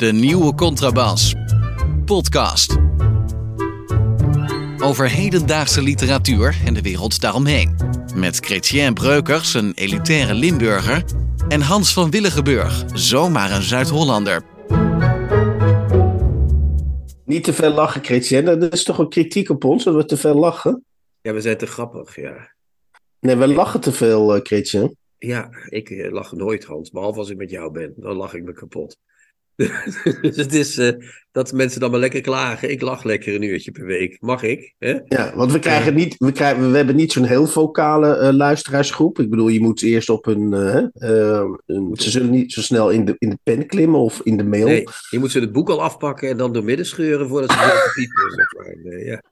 De nieuwe contrabas. Podcast. Over hedendaagse literatuur en de wereld daaromheen. Met Chrétien Breukers, een elitaire Limburger. En Hans van Willigenburg, zomaar een Zuid-Hollander. Niet te veel lachen, Chrétien. Dat is toch een kritiek op ons, dat we te veel lachen? Ja, we zijn te grappig, ja. Nee, we lachen te veel, uh, Chrétien. Ja, ik eh, lach nooit, Hans. Behalve als ik met jou ben. Dan lach ik me kapot. Dus het is uh, dat mensen dan maar lekker klagen. Ik lach lekker een uurtje per week. Mag ik? Hè? Ja, want we, krijgen niet, we, krijgen, we hebben niet zo'n heel vocale uh, luisteraarsgroep. Ik bedoel, je moet eerst op een, een. Ze zullen niet zo snel in de, in de pen klimmen of in de mail. Nee, je moet ze het boek al afpakken en dan door midden scheuren voordat ze piepen. Zeg maar. nee, ja.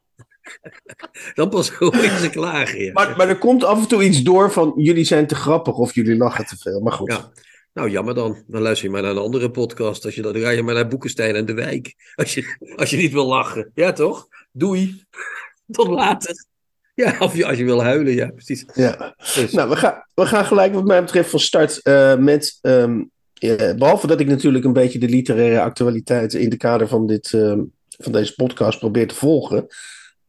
Dan pas hoor ze klagen. Ja. Maar, maar er komt af en toe iets door van jullie zijn te grappig of jullie lachen te veel. Maar goed. Ja. Nou, jammer dan. Dan luister je maar naar een andere podcast. Als je, dan ga je maar naar Boekenstein en de Wijk. Als je, als je niet wil lachen. Ja, toch? Doei. Tot later. Ja, of je, als je wil huilen, ja, precies. Ja. Dus. Nou, we gaan, we gaan gelijk wat mij betreft van start uh, met... Um, uh, behalve dat ik natuurlijk een beetje de literaire actualiteit in de kader van, dit, uh, van deze podcast probeer te volgen...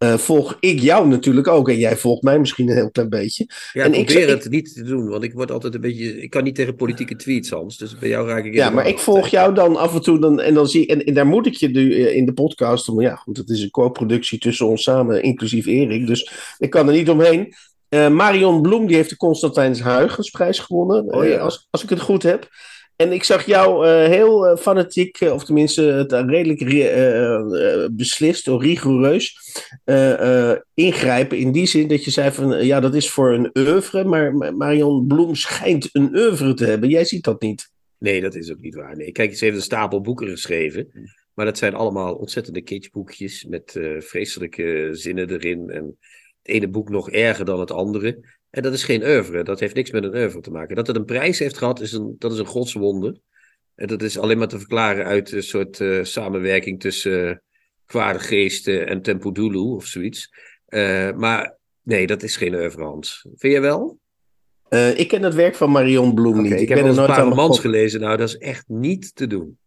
Uh, volg ik jou natuurlijk ook. En jij volgt mij misschien een heel klein beetje. Ja, en ik probeer ik, het niet te doen, want ik word altijd een beetje. Ik kan niet tegen politieke tweets, Hans. Dus bij jou raak ik. Ja, maar ik volg jou dan af en toe. Dan, en, dan zie, en, en daar moet ik je nu in de podcast. Maar ja, goed, het is een co-productie tussen ons samen, inclusief Erik. Dus ik kan er niet omheen. Uh, Marion Bloem die heeft de Constantijns Huygensprijs gewonnen. Oh, ja. uh, als, als ik het goed heb. En ik zag jou uh, heel uh, fanatiek, uh, of tenminste het redelijk beslist, of rigoureus, ingrijpen. In die zin dat je zei van, ja, dat is voor een oeuvre, maar Marion Bloem schijnt een oeuvre te hebben. Jij ziet dat niet. Nee, dat is ook niet waar. Nee, kijk, ze heeft een stapel boeken geschreven. Maar dat zijn allemaal ontzettende kitschboekjes met vreselijke zinnen erin. En het ene boek nog erger dan het andere. En dat is geen oeuvre. Dat heeft niks met een oeuvre te maken. Dat het een prijs heeft gehad, is een, dat is een godswonder. En dat is alleen maar te verklaren uit een soort uh, samenwerking tussen uh, kwade geesten en Tempodulu of zoiets. Uh, maar nee, dat is geen oeuvre, Hans. Vind je wel? ik ken het werk van Marion Bloem okay, niet. Ik, ik heb ben er nooit een romans gelezen. Nou, dat is echt niet te doen.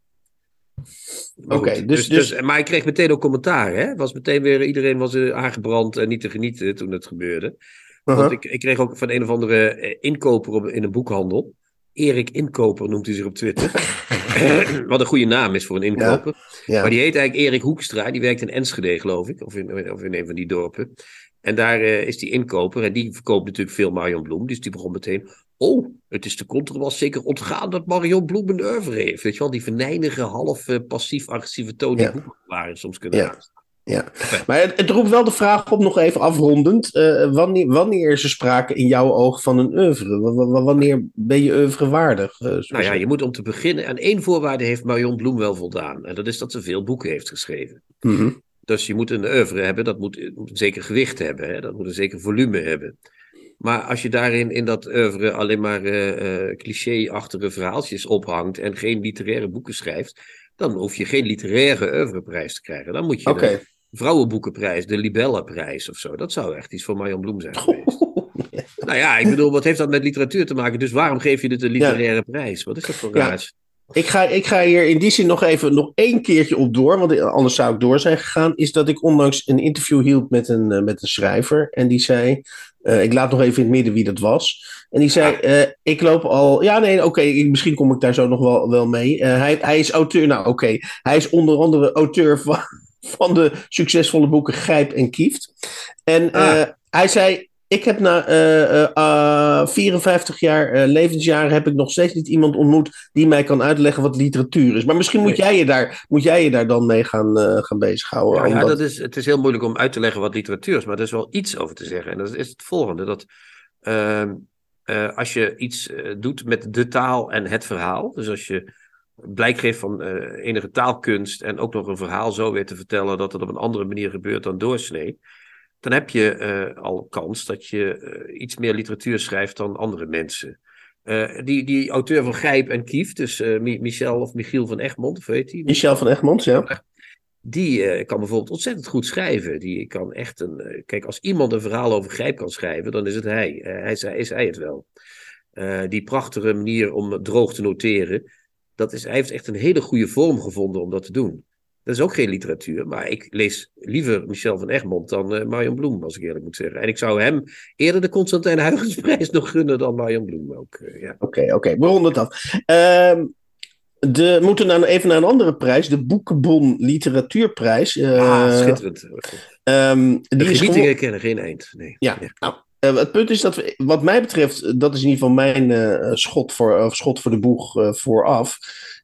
Oké, okay, dus, dus, dus, Maar ik kreeg meteen ook commentaar. Hè? Was meteen weer, iedereen was aangebrand en niet te genieten toen het gebeurde. -huh. Want ik, ik, kreeg ook van een of andere inkoper op, in een boekhandel. Erik Inkoper noemt hij zich op Twitter. Wat een goede naam is voor een inkoper. Ja, ja. Maar die heet eigenlijk Erik Hoekstra. Die werkt in Enschede, geloof ik. Of in, of in een van die dorpen. En daar uh, is die inkoper. En die verkoopt natuurlijk veel Marion Bloem. Dus die begon meteen. Oh, het is de contrabas zeker ontgaan dat Marion Bloem een oeuvre heeft. Weet je wel, die venijnige, half uh, passief-agressieve toon die ja. waren soms kunnen ja. Ja, maar het, het, roept wel de vraag op, nog even afrondend. Uh, wanneer, wanneer is er sprake in jouw oog van een oeuvre? W wanneer ben je oeuvre waardig? Uh, nou ja, je moet om te beginnen. Aan één voorwaarde heeft Marion Bloem wel voldaan. En dat is dat ze veel boeken heeft geschreven. Mm -hmm. Dus je moet een oeuvre hebben, dat moet, moet een zeker gewicht hebben. Hè? Dat moet een zeker volume hebben. Maar als je daarin in dat oeuvre alleen maar uh, cliché-achtige verhaaltjes ophangt en geen literaire boeken schrijft, dan hoef je geen literaire oeuvreprijs te krijgen. Dan moet je okay. Vrouwenboekenprijs, de Libellenprijs of zo. Dat zou echt iets voor Marjan Bloem zijn geweest. nou ja, ik bedoel, wat heeft dat met literatuur te maken? Dus waarom geef je dit een literaire ja. prijs? Wat is dat voor raars? Ik ga, ik ga hier in die zin nog even nog één keertje op door, want anders zou ik door zijn gegaan. Is dat ik onlangs een interview hield met een, uh, met een schrijver. En die zei: uh, Ik laat nog even in het midden wie dat was. En die zei: uh, Ik loop al. Ja, nee, oké, okay, misschien kom ik daar zo nog wel, wel mee. hij, hij is auteur. Nou, oké. Okay, hij is onder andere auteur van, van de succesvolle boeken Grijp en Kieft. En ah. hij zei: ik heb na uh, uh, 54 jaar uh, levensjaren heb ik nog steeds niet iemand ontmoet die mij kan uitleggen wat literatuur is. Maar misschien moet, nee. jij, je daar, moet jij je daar dan mee gaan, gaan bezighouden. Ja, omdat... ja, dat is, het is heel moeilijk om uit te leggen wat literatuur is, maar er is wel iets over te zeggen. En dat is het volgende: dat ehm, als je iets doet met de taal en het verhaal, dus als je blijk geeft van enige taalkunst en ook nog een verhaal zo weer te vertellen dat het op een andere manier gebeurt dan doorsnee dan heb je uh, al kans dat je uh, iets meer literatuur schrijft dan andere mensen. Die, die auteur van Grijp en Kief, dus Michel of Michiel van Egmond, of weet hij? Michel van Egmond, ja. Die kan bijvoorbeeld ontzettend goed schrijven. Die kan echt een. kijk, als iemand een verhaal over Grijp kan schrijven, dan is het hij. hij is, is hij het wel. die prachtige manier om droog te noteren dat is, hij heeft echt een hele goede vorm gevonden om dat te doen. Dat is ook geen literatuur, maar ik lees liever Michel van Egmond dan uh, Marion Bloem, als ik eerlijk moet zeggen. En ik zou hem eerder de Constantijn Huygensprijs nog gunnen dan Marion Bloem ook. Uh, ja. Oké, oké, okay, we ronden het af. Uh, de, moeten we nou even naar een andere prijs, de Boekenbon Literatuurprijs. Uh, ah, schitterend. Um, die de genietingen kennen geen eind. Nee. Ja, ja. Nou, uh, het punt is dat, wat mij betreft, dat is in ieder geval mijn uh, schot, voor, schot voor de boeg vooraf,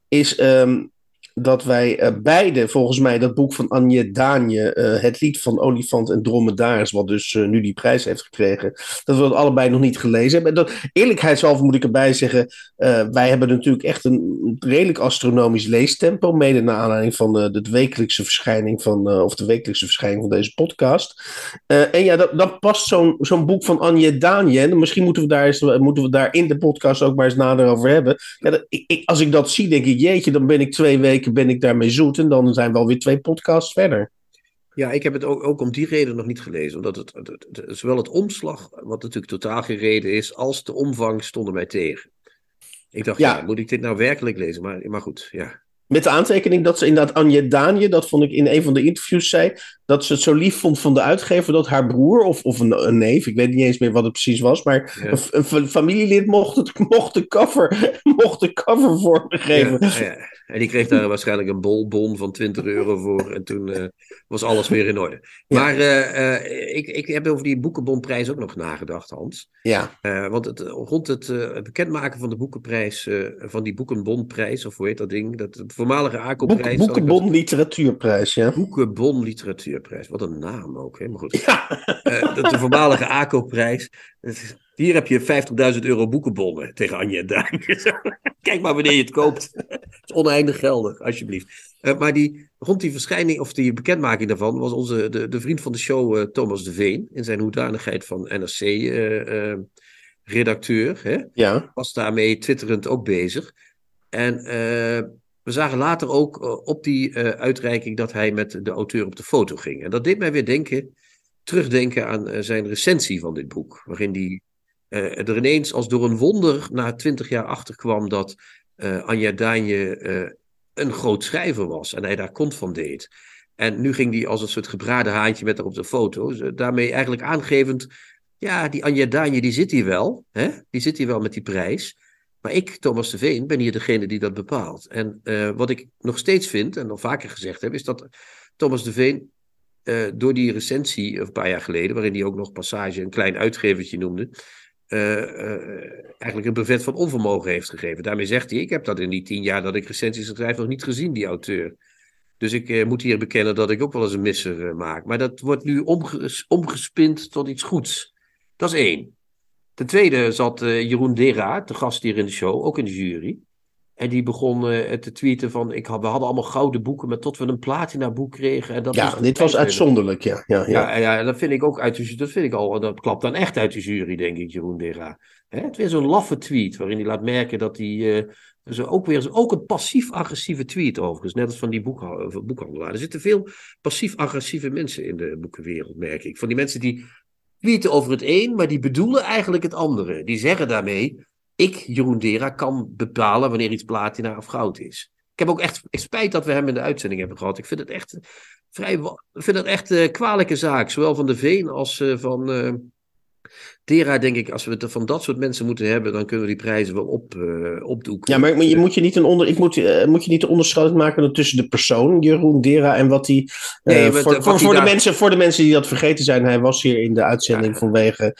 is um, dat wij uh, beide, volgens mij, dat boek van Anje Daanje, uh, Het lied van Olifant en Dromedaris, wat dus uh, nu die prijs heeft gekregen, dat we dat allebei nog niet gelezen hebben. En dat, eerlijkheidshalve moet ik erbij zeggen, wij hebben natuurlijk echt een redelijk astronomisch leestempo, mede naar aanleiding van de, de wekelijkse verschijning van, of de wekelijkse verschijning van deze podcast. en ja, dat, dan past zo'n zo'n boek van Anje Daanje, en misschien moeten we, daar moeten we daar in de podcast ook maar eens nader over hebben. Ja, dat, ik, als ik dat zie, denk ik, jeetje, dan ben ik twee weken ben ik daarmee zoet. En dan zijn we alweer twee podcasts verder. Ja, ik heb het ook, ook om die reden nog niet gelezen. Omdat het, het, het, zowel het omslag, wat natuurlijk totaal geen reden is, als de omvang stonden mij tegen. Ik dacht, ja. moet ik dit nou werkelijk lezen? Maar, maar goed, ja. Met de aantekening dat ze inderdaad Anje Daanje, dat vond ik in een van de interviews zei, dat ze het zo lief vond van de uitgever dat haar broer of, of een, een neef, ik weet niet eens meer wat het precies was, maar een, een, familielid mocht, het, mocht, de cover, mocht de cover vormgeven. Ja, ja. En die kreeg daar waarschijnlijk een bolbon van 20 euro voor. En toen uh, was alles weer in orde. Maar uh, uh, ik, ik heb over die boekenbonprijs ook nog nagedacht, Hans. Ja. want het, rond het bekendmaken van de boekenprijs, van die boekenbonprijs, of hoe heet dat ding? Dat, de voormalige ACO-prijs. Boek, boekenbon literatuurprijs, ja. Boekenbon literatuurprijs. Wat een naam ook, hè? Maar goed. Ja. de, de voormalige ACO-prijs. Hier heb je 50.000 euro boekenbonnen tegen Anja Duin. Kijk maar wanneer je het koopt. het is oneindig geldig, alsjeblieft. Uh, maar die, rond die verschijning, of die bekendmaking daarvan, was onze, de, de vriend van de show, uh, Thomas de Veen, in zijn hoedanigheid van NRC-redacteur, uh, ja. was daarmee twitterend ook bezig. En we zagen later ook op die uitreiking dat hij met de auteur op de foto ging. En dat deed mij weer denken, terugdenken aan zijn recensie van dit boek, waarin hij er ineens als door een wonder na twintig jaar achter kwam dat uh, Anja Daanje uh, een groot schrijver was en hij daar kont van deed. En nu ging hij als een soort gebraden haantje met haar op de foto. Daarmee eigenlijk aangevend, ja, die Anja Daanje die zit hier wel. Hè? Die zit hier wel met die prijs. Maar ik, Thomas de Veen, ben hier degene die dat bepaalt. En wat ik nog steeds vind, en al vaker gezegd heb, is dat Thomas de Veen door die recensie een paar jaar geleden, waarin hij ook nog passage een klein uitgevertje noemde, uh, eigenlijk een brevet van onvermogen heeft gegeven. Daarmee zegt hij: Ik heb dat in die tien jaar dat ik recensies schrijf nog niet gezien, die auteur. Dus ik uh, moet hier bekennen dat ik ook wel eens een misser maak. Maar dat wordt nu omges omgespind tot iets goeds. Dat is één. Ten tweede zat Jeroen Dera, de gast hier in de show, ook in de jury. En die begon uh, te tweeten van, ik had, we hadden allemaal gouden boeken, maar tot we een platina boek kregen. En dat ja, dit was uitzonderlijk, ja. Ja, ja. ja, ja dat vind ik ook uit de dat vind ik al, dat klapt dan echt uit de jury, denk ik, Jeroen Dera. Hè, het weer zo'n laffe tweet, waarin hij laat merken dat hij, dus ook weer, ook een passief-agressieve tweet overigens, net als van die boekhandelaar. Er zitten veel passief-agressieve mensen in de boekenwereld, merk ik. Van die mensen die tweeten over het een, maar die bedoelen eigenlijk het andere. Die zeggen daarmee, ik, Jeroen Dera, kan bepalen wanneer iets platina of goud is. Ik heb ook echt spijt dat we hem in de uitzending hebben gehad. Ik vind het echt vrij, vind het echt een kwalijke zaak. Zowel van de Veen als uh, van uh, Dera, denk ik, als we het van dat soort mensen moeten hebben, dan kunnen we die prijzen wel op, uh, opdoeken. Ja, maar, je moet je niet een onder, ik moet, uh, moet je niet een onderscheid maken tussen de persoon, Jeroen Dera, en wat hij. Nee, voor, voor, voor, voor de mensen, voor de mensen die dat vergeten zijn, hij was hier in de uitzending ja. vanwege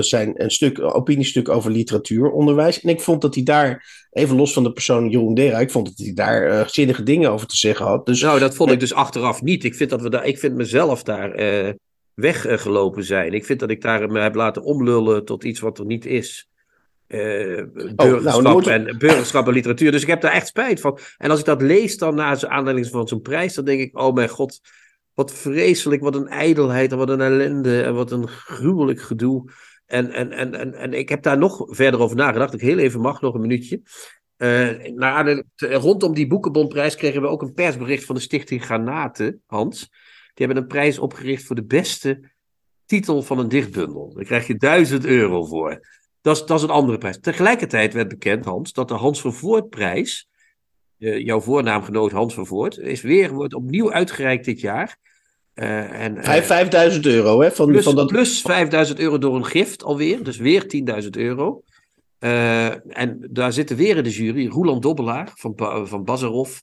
zijn een stuk, opiniestuk over literatuuronderwijs. En ik vond dat hij daar even los van de persoon Jeroen Dera, ik vond dat hij daar zinnige dingen over te zeggen had. Dus, nou, dat vond ik dus achteraf niet. Ik vind, dat we daar, ik vind mezelf daar weggelopen zijn. Ik vind dat ik daar me heb laten omlullen tot iets wat er niet is. Uh, burgerschap, oh, nou, en, burgerschap en literatuur. Dus ik heb daar echt spijt van. En als ik dat lees dan na aanleiding van zo'n prijs, dan denk ik, oh mijn god, wat vreselijk, wat een ijdelheid en wat een ellende en wat een gruwelijk gedoe. En, en, en, en, en ik heb daar nog verder over nagedacht. Ik heel even mag, nog een minuutje. Uh, rondom die Boekenbondprijs kregen we ook een persbericht van de Stichting Granaten, Hans. Die hebben een prijs opgericht voor de beste titel van een dichtbundel. Daar krijg je duizend euro voor. Dat is, dat is een andere prijs. Tegelijkertijd werd bekend, Hans, dat de Hans van Voortprijs jouw voornaamgenoot Hans van Voort, is weer, wordt opnieuw uitgereikt dit jaar. Uh, en, 5000 euro, hè? Van, plus, van dat... plus 5000 euro door een gift alweer, dus weer 10.000 euro. en daar zitten weer in de jury Roland Dobbelaar van, van Bazarov,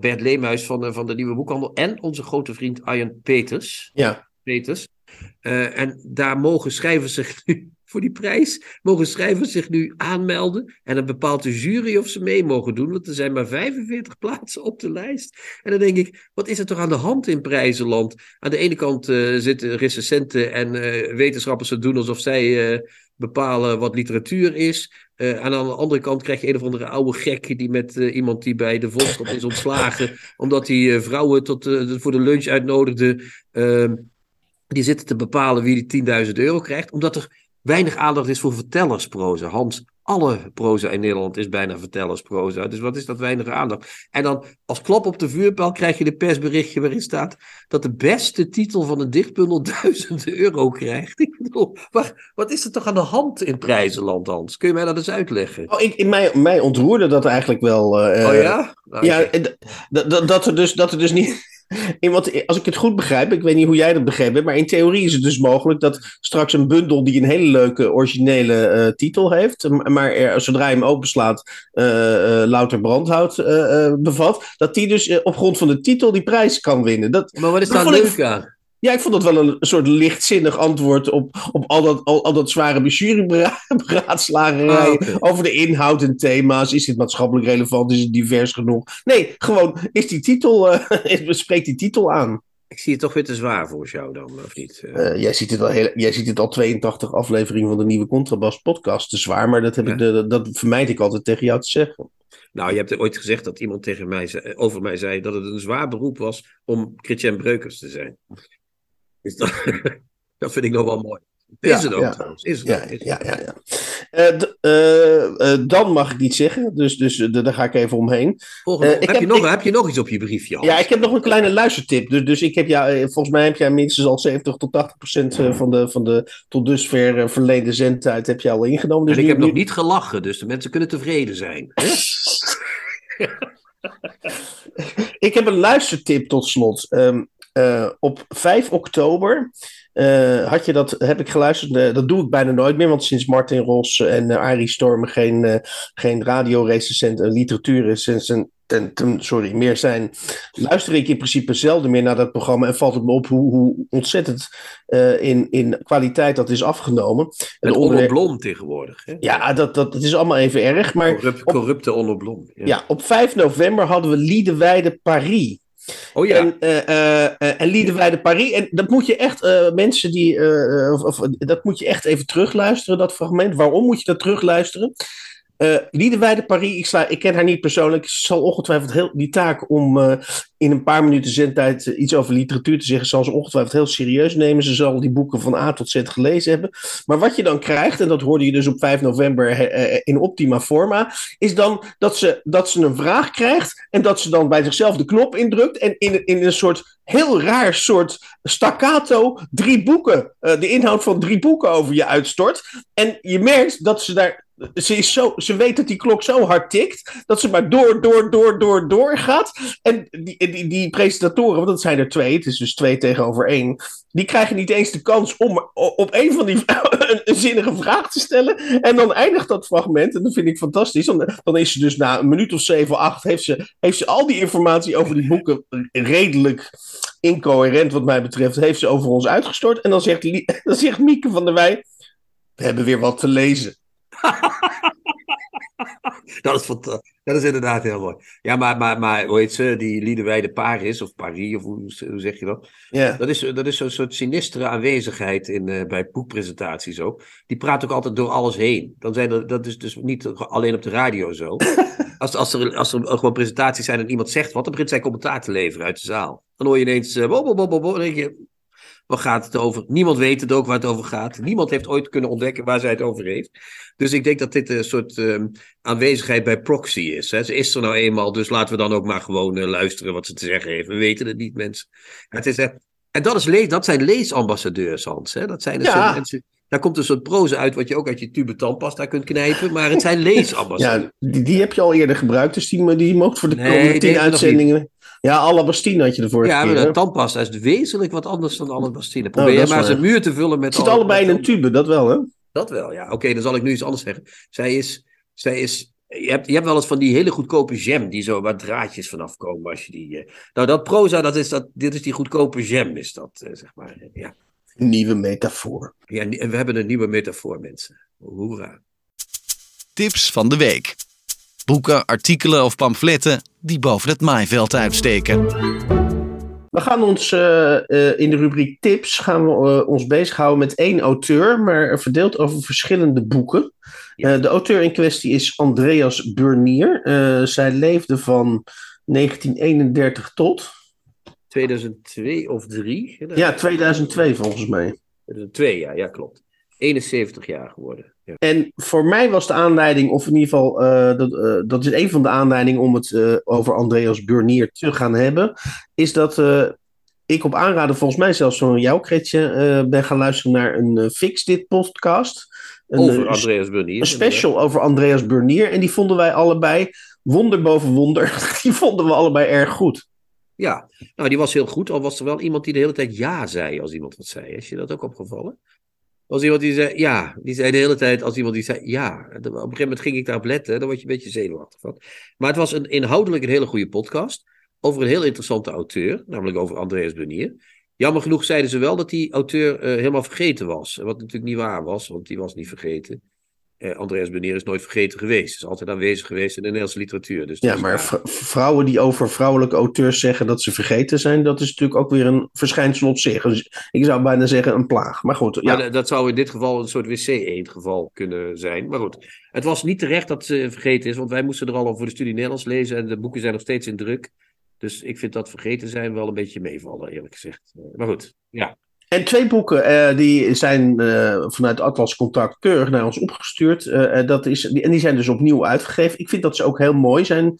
Bert Leemuis van, van de Nieuwe Boekhandel en onze grote vriend Arjen Peters. Ja. Peters. en daar mogen schrijvers zich nu voor die prijs mogen schrijvers zich nu aanmelden. En dan bepaalt de jury of ze mee mogen doen. Want er zijn maar 45 plaatsen op de lijst. En dan denk ik, wat is er toch aan de hand in prijzenland? Aan de ene kant uh, zitten recensenten en uh, wetenschappers te doen alsof zij uh, bepalen wat literatuur is. en aan de andere kant krijg je een of andere oude gek die met iemand die bij de Volkskrant is ontslagen. omdat hij vrouwen tot, voor de lunch uitnodigde. Ehm, die zitten te bepalen wie die 10.000 euro krijgt. Omdat er weinig aandacht is voor vertellersproza. Hans, alle proza in Nederland is bijna vertellersproza. Dus wat is dat weinig aandacht? En dan als klap op de vuurpijl krijg je de persberichtje waarin staat dat de beste titel van een dichtbundel 1000 euro krijgt. Ik bedoel, maar wat is er toch aan de hand in prijzenland, Hans? Kun je mij dat eens uitleggen? Oh, ik, in mij, mij ontroerde dat eigenlijk wel. Uh, oh ja? Nou, ja, dat er dus, dat er dus niet want als ik het goed begrijp, ik weet niet hoe jij dat begrepen maar in theorie is het dus mogelijk dat straks een bundel die een hele leuke originele uh, titel heeft, maar er, zodra je hem openslaat uh, uh, louter brandhout bevat, dat die dus op grond van de titel die prijs kan winnen. Dat, maar wat is daar leuk aan? Ja, ik vond dat wel een soort lichtzinnig antwoord op, op al, dat, al, al dat zware juryberaadslagerij oh, over de inhoud en thema's. Is dit maatschappelijk relevant? Is het divers genoeg? Nee, gewoon, is die titel, uh, spreekt die titel aan. Ik zie het toch weer te zwaar voor jou dan, of niet? Uh, jij, ziet het al heel, jij ziet het al 82 afleveringen van de nieuwe Contrabas podcast te zwaar, maar dat, heb ik, de, dat vermijd ik altijd tegen jou te zeggen. Nou, je hebt ooit gezegd dat iemand tegen mij over mij zei dat het een zwaar beroep was om Christian Breukers te zijn. Dus dat, dat vind ik nog wel mooi. Is het ook ja. trouwens. Is het ja, ook, ja, ja, ja. Uh, uh, uh, dan mag ik niet zeggen, dus, dus daar ga ik even omheen. heb, heb, je nog, ik, heb je nog iets op je briefje? Ja, ik heb nog een kleine luistertip. Dus, dus ik heb ja, volgens mij heb jij minstens al 70 tot 80 procent van de, van de tot dusver verleende zendtijd heb je al ingenomen. Dus en ik heb nog niet gelachen, dus de mensen kunnen tevreden zijn. ik heb een luistertip tot slot. Um, uh, op 5 oktober uh, had je dat, heb ik geluisterd, uh, dat doe ik bijna nooit meer, want sinds Martin Ros en Arie Storm geen, geen radiorecensent en literatuurrecensent ten, ten, sorry, meer zijn, luister ik in principe zelden meer naar dat programma en valt het me op hoe, hoe ontzettend uh, in, in kwaliteit dat is afgenomen. En onder Blom tegenwoordig. Hè? Ja, dat, dat, het is allemaal even erg. Maar Corrupt, corrupte onder Blom. Ja. ja. op 5 november hadden we Liedewijde Paris. Oh ja. En, uh, uh, en Liedewijde Paris. En dat moet je echt, mensen die. Of, of, dat moet je echt even terugluisteren, dat fragment. Waarom moet je dat terugluisteren? Uh, Liedewijde Paris, ik, ik ken haar niet persoonlijk. Ze zal ongetwijfeld heel, die taak om uh, in een paar minuten zendtijd uh, iets over literatuur te zeggen, zal ze ongetwijfeld heel serieus nemen. Ze zal die boeken van A tot Z gelezen hebben. Maar wat je dan krijgt, en dat hoorde je dus op 5 november in Optima Forma, is dan dat ze, dat ze een vraag krijgt en dat ze dan bij zichzelf de knop indrukt en in, in een soort heel raar soort staccato drie boeken, de inhoud van drie boeken over je uitstort. En je merkt dat ze daar ze, is zo, ze weet dat die klok zo hard tikt, dat ze maar door, door, door, door, door gaat. En die, die, die presentatoren, want dat zijn er twee, het is dus twee tegenover één, die krijgen niet eens de kans om op een van die een, zinnige vraag te stellen. En dan eindigt dat fragment, en dat vind ik fantastisch. Dan, dan is ze dus na een minuut of zeven, acht, heeft ze, heeft ze al die informatie over die boeken redelijk incoherent, wat mij betreft, heeft ze over ons uitgestort. En dan zegt, dan zegt Mieke van der Wij, we hebben weer wat te lezen. dat, is dat is inderdaad heel mooi. Ja, maar, maar, maar hoe heet ze? Die Liedewijde Paris of Paris, of hoe, hoe zeg je dat? Ja. Dat is, dat is zo'n soort sinistere aanwezigheid in, uh, bij boekpresentaties ook. Die praat ook altijd door alles heen. Dan zijn er, dat is dus niet alleen op de radio zo. als, als, er, als er gewoon presentaties zijn en iemand zegt wat, dan begint zij commentaar te leveren uit de zaal. Dan hoor je ineens, uh, bo, bo, bo, bo, dan denk je, Waar gaat het over? Niemand weet het ook waar het over gaat. Niemand heeft ooit kunnen ontdekken waar zij het over heeft. Dus ik denk dat dit een soort um, aanwezigheid bij proxy is. Hè. Ze is er nou eenmaal, dus laten we dan ook maar gewoon uh, luisteren wat ze te zeggen heeft. We weten het niet, mensen. Het is, uh, en dat, is dat zijn leesambassadeurs, Hans. Hè. Dat zijn, ja. zijn mensen daar komt een soort proza uit wat je ook uit je tube tandpasta kunt knijpen. Maar het zijn leesambas. ja, die, die heb je al eerder gebruikt, dus die, die mocht voor de nee, komende tien uitzendingen. Ja, alabastine had je ervoor. Ja, maar de tandpasta is wezenlijk wat anders dan alabastine. Probeer oh, maar zijn muur te vullen met... Het zit allebei in een tube, dat wel hè? Dat wel, ja. Oké, dan zal ik nu iets anders zeggen. Zij is... Zij is je hebt, je hebt wel eens van die hele goedkope jam, die zo waar draadjes vanaf komen als je die... Uh... Nou, dat proza, dat is dat, dit is die goedkope jam, is dat, uh, zeg maar. Ja. Nieuwe metafoor. Ja, en we hebben een nieuwe metafoor, mensen. Hoera. Tips van de week. Boeken, artikelen of pamfletten die boven het maaiveld uitsteken. We gaan ons uh, uh, in de rubriek tips gaan we, uh, ons bezighouden met één auteur, maar verdeeld over verschillende boeken. Ja. de auteur in kwestie is Andreas Burnier. zij leefde van 1931 tot 2002 of 3? Ja, 2002 volgens mij. 2002, ja, ja klopt. 71 jaar geworden. Ja. En voor mij was de aanleiding, of in ieder geval, uh, dat, uh, dat is een van de aanleidingen om het uh, over Andreas Burnier te gaan hebben, is dat ik op aanraden, volgens mij zelfs van jou, Kretje, ben gaan luisteren naar een Fix Dit podcast. Een, over Andreas Burnier. Een special over Andreas Burnier. En die vonden wij allebei, wonder boven wonder, die vonden we allebei erg goed. Ja, nou die was heel goed, al was er wel iemand die de hele tijd ja zei als iemand wat zei. Is je dat ook opgevallen? Was iemand die zei ja, die zei de hele tijd als iemand die zei ja. Op een gegeven moment ging ik daarop letten, dan word je een beetje zenuwachtig van. Maar het was een, inhoudelijk een hele goede podcast over een heel interessante auteur, namelijk over Andreas Benier. Jammer genoeg zeiden ze wel dat die auteur uh, helemaal vergeten was. Wat natuurlijk niet waar was, want die was niet vergeten. Eh, Andreas Benier is nooit vergeten geweest. Is altijd aanwezig geweest in de Nederlandse literatuur. Dus ja, maar vrouwen die over vrouwelijke auteurs zeggen dat ze vergeten zijn, dat is natuurlijk ook weer een verschijnsel op zich. Dus ik zou bijna zeggen een plaag. Maar goed. Ja. Maar dat zou in dit geval een soort wc-eend geval kunnen zijn. Maar goed, het was niet terecht dat ze vergeten is, want wij moesten er al over de studie Nederlands lezen en de boeken zijn nog steeds in druk. Dus ik vind dat vergeten zijn wel een beetje meevallen, eerlijk gezegd. Maar goed, ja. En twee boeken uh, die zijn uh, vanuit Atlas Contact keurig naar ons opgestuurd. Uh, dat is, en die zijn dus opnieuw uitgegeven. Ik vind dat ze ook heel mooi zijn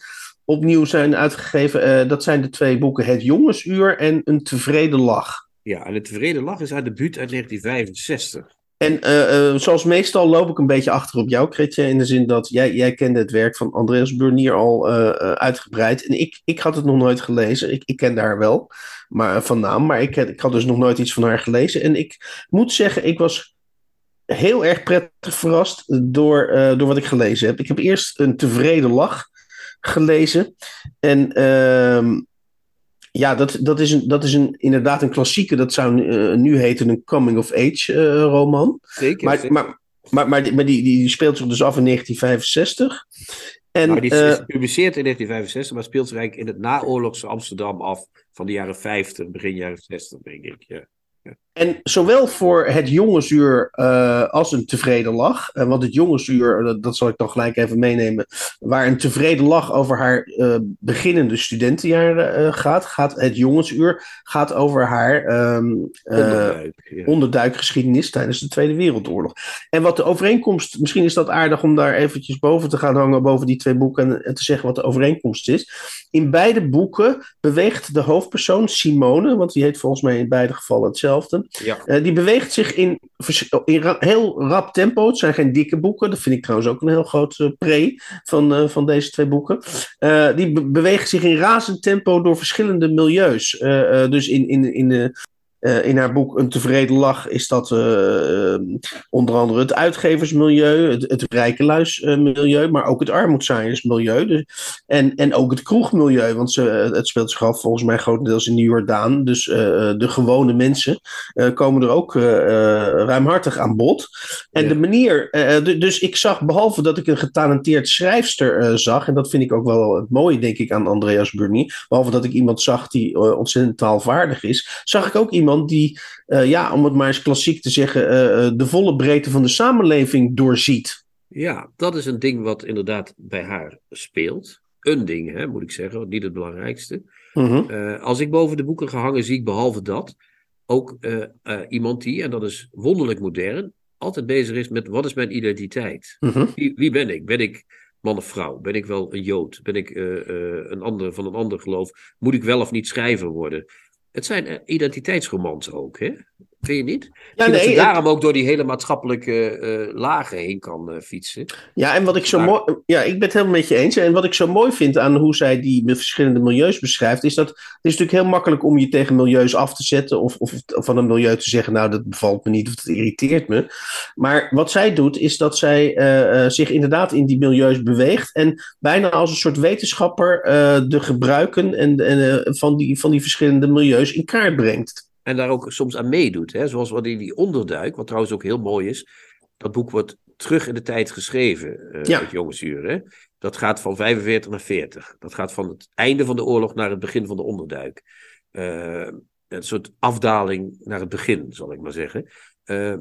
opnieuw zijn uitgegeven. dat zijn de twee boeken Het Jongensuur en Een Tevreden Lach. Ja, en Een Tevreden Lach is haar debuut uit 1965. En uh, uh, zoals meestal loop ik een beetje achter op jou, Kretje. In de zin dat jij, jij kende het werk van Andreas Burnier al uh, uitgebreid. En ik, ik had het nog nooit gelezen. Ik, ik ken haar wel maar, van naam. Maar ik, ik had dus nog nooit iets van haar gelezen. En ik moet zeggen, ik was heel erg prettig verrast door, door wat ik gelezen heb. Ik heb eerst een tevreden lach gelezen. En ehm, ja, dat, dat is, een, dat is een, inderdaad een klassieke. Dat zou uh, nu heten een coming-of-age uh, roman. Zeker. Maar, zeker. maar, maar, maar, die, maar die, die speelt zich dus af in 1965. En, nou, die is, uh, gepubliceerd in 1965, maar speelt zich eigenlijk in het naoorlogse Amsterdam af van de jaren 50, begin jaren 60, denk ik. Ja. En zowel voor het jongensuur uh, als een tevreden lach. Uh, want het jongensuur, dat, dat, zal ik dan gelijk even meenemen. Waar een tevreden lach over haar uh, beginnende studentenjaren gaat. Gaat het jongensuur gaat over haar um, onderduik, ja. onderduikgeschiedenis tijdens de Tweede Wereldoorlog. En wat de overeenkomst, misschien is dat aardig om daar eventjes boven te gaan hangen. Boven die twee boeken en, en te zeggen wat de overeenkomst is. In beide boeken beweegt de hoofdpersoon Simone, want die heet volgens mij in beide gevallen hetzelfde. Ja. Uh, die beweegt zich in, heel rap tempo. Het zijn geen dikke boeken. Dat vind ik trouwens ook een heel groot uh, pre van, uh, van deze twee boeken. die be beweegt zich in razend tempo door verschillende milieus. dus in, in, in uh, in haar boek Een tevreden lach is dat uh, onder andere het uitgeversmilieu, het, het rijkeluismilieu, maar ook het armoedzaaiersmilieu. Dus, en, en ook het kroegmilieu, want ze, het speelt zich af volgens mij grotendeels in de Jordaan. Dus uh, de gewone mensen komen er ook ruimhartig aan bod. En ja. de manier, dus ik zag, behalve dat ik een getalenteerd schrijfster zag, en dat vind ik ook wel het mooie, denk ik, aan Andreas Burnier, behalve dat ik iemand zag die ontzettend taalvaardig is, zag ik ook iemand die, uh, ja, om het maar eens klassiek te zeggen, uh, de volle breedte van de samenleving doorziet. Ja, dat is een ding wat inderdaad bij haar speelt. Een ding, hè, moet ik zeggen, niet het belangrijkste. Mhm. -huh. als ik boven de boeken gehangen zie ik behalve dat ook iemand die, en dat is wonderlijk modern, altijd bezig is met wat is mijn identiteit? -huh. wie, wie, ben ik? Ben ik man of vrouw? Ben ik wel een jood? Ben ik een ander, van een ander geloof? Moet ik wel of niet schrijver worden? Het zijn identiteitsromans ook, hè? Vind je niet? Ja, nee, dat ze daarom ook door die hele maatschappelijke uh, lagen heen kan uh, fietsen. Ja, en wat ik zo mooi. Ja, ik ben het helemaal met je eens. En wat ik zo mooi vind aan hoe zij die verschillende milieus beschrijft, is dat het is natuurlijk heel makkelijk om je tegen milieus af te zetten. Of, of, of van een milieu te zeggen, nou, dat bevalt me niet of dat irriteert me. Maar wat zij doet, is dat zij uh, zich inderdaad in die milieus beweegt. En bijna als een soort wetenschapper de gebruiken en, en, van, die, van die verschillende milieus in kaart brengt. En daar ook soms aan meedoet. Hè? Zoals wat in die onderduik, wat trouwens ook heel mooi is. Dat boek wordt terug in de tijd geschreven, uh, ja. het? Dat gaat van 45 naar 40. Dat gaat van het einde van de oorlog naar het begin van de onderduik. Uh, een soort afdaling naar het begin, zal ik maar zeggen. Uh,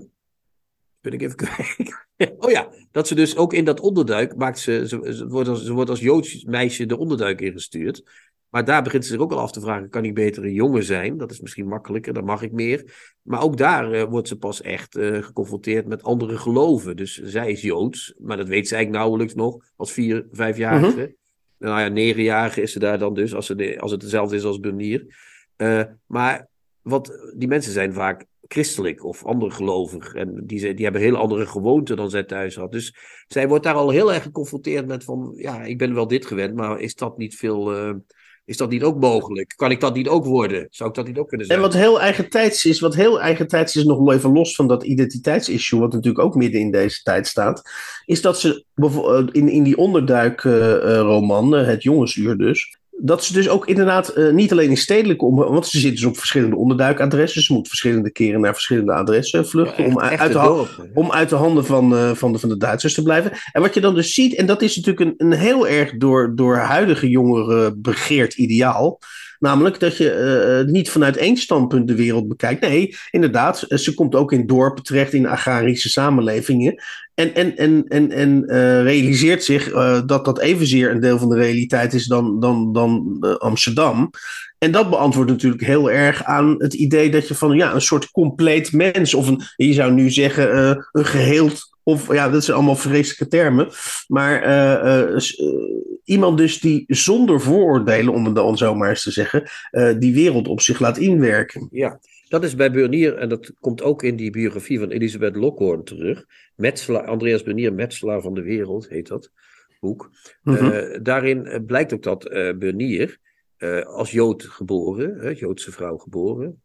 ben ik even kwijt. oh ja, dat ze dus ook in dat onderduik maakt ze, ze, ze, wordt als, ze wordt als Joods meisje de onderduik ingestuurd. Maar daar begint ze zich ook al af te vragen: kan ik beter een jongen zijn? Dat is misschien makkelijker, dan mag ik meer. Maar ook daar uh, wordt ze pas echt uh, geconfronteerd met andere geloven. Dus zij is joods, maar dat weet ze eigenlijk nauwelijks nog als vier, vijfjarige. Uh Nou ja, negenjarige is ze daar dan dus, als, ze als het hetzelfde is als Bernier. Uh, maar wat, die mensen zijn vaak christelijk of ander gelovig. En die, die hebben heel andere gewoonten dan zij thuis had. Dus zij wordt daar al heel erg geconfronteerd met van, ja, ik ben wel dit gewend, maar is dat niet veel is dat niet ook mogelijk? Kan ik dat niet ook worden? Zou ik dat niet ook kunnen zijn? En wat heel eigen tijds is, wat heel eigen tijds is, nog even los van dat identiteitsissue, wat natuurlijk ook midden in deze tijd staat, is dat ze in, in die onderduikroman, uh, uh, Het Jongensuur dus, dat ze dus ook inderdaad uh, niet alleen in stedelijke omgeving, want ze zitten dus op verschillende onderduikadressen. Ze moeten verschillende keren naar verschillende adressen vluchten ja, om, uit de, om, uit de, handen van, uh, van, de, van de Duitsers te blijven. En wat je dan dus ziet, en dat is natuurlijk een, een heel erg door, door huidige jongeren begeerd ideaal. Namelijk dat je uh, niet vanuit één standpunt de wereld bekijkt. Nee, inderdaad, ze komt ook in dorpen terecht, in agrarische samenlevingen. En, en, en, en, en realiseert zich dat dat evenzeer een deel van de realiteit is dan, dan, dan Amsterdam. En dat beantwoordt natuurlijk heel erg aan het idee dat je van ja, een soort compleet mens, of een, je zou nu zeggen, een geheeld of ja, dat zijn allemaal vreselijke termen. Maar uh, uh, iemand dus die zonder vooroordelen, om het dan zo maar eens te zeggen, uh, die wereld op zich laat inwerken. Ja, dat is bij Bernier, en dat komt ook in die biografie van Elisabeth Lockhorn terug. Metselaar, Andreas Bernier, Metselaar van de Wereld, heet dat boek. -hmm. daarin blijkt ook dat Bernier, als Jood geboren, Joodse vrouw geboren,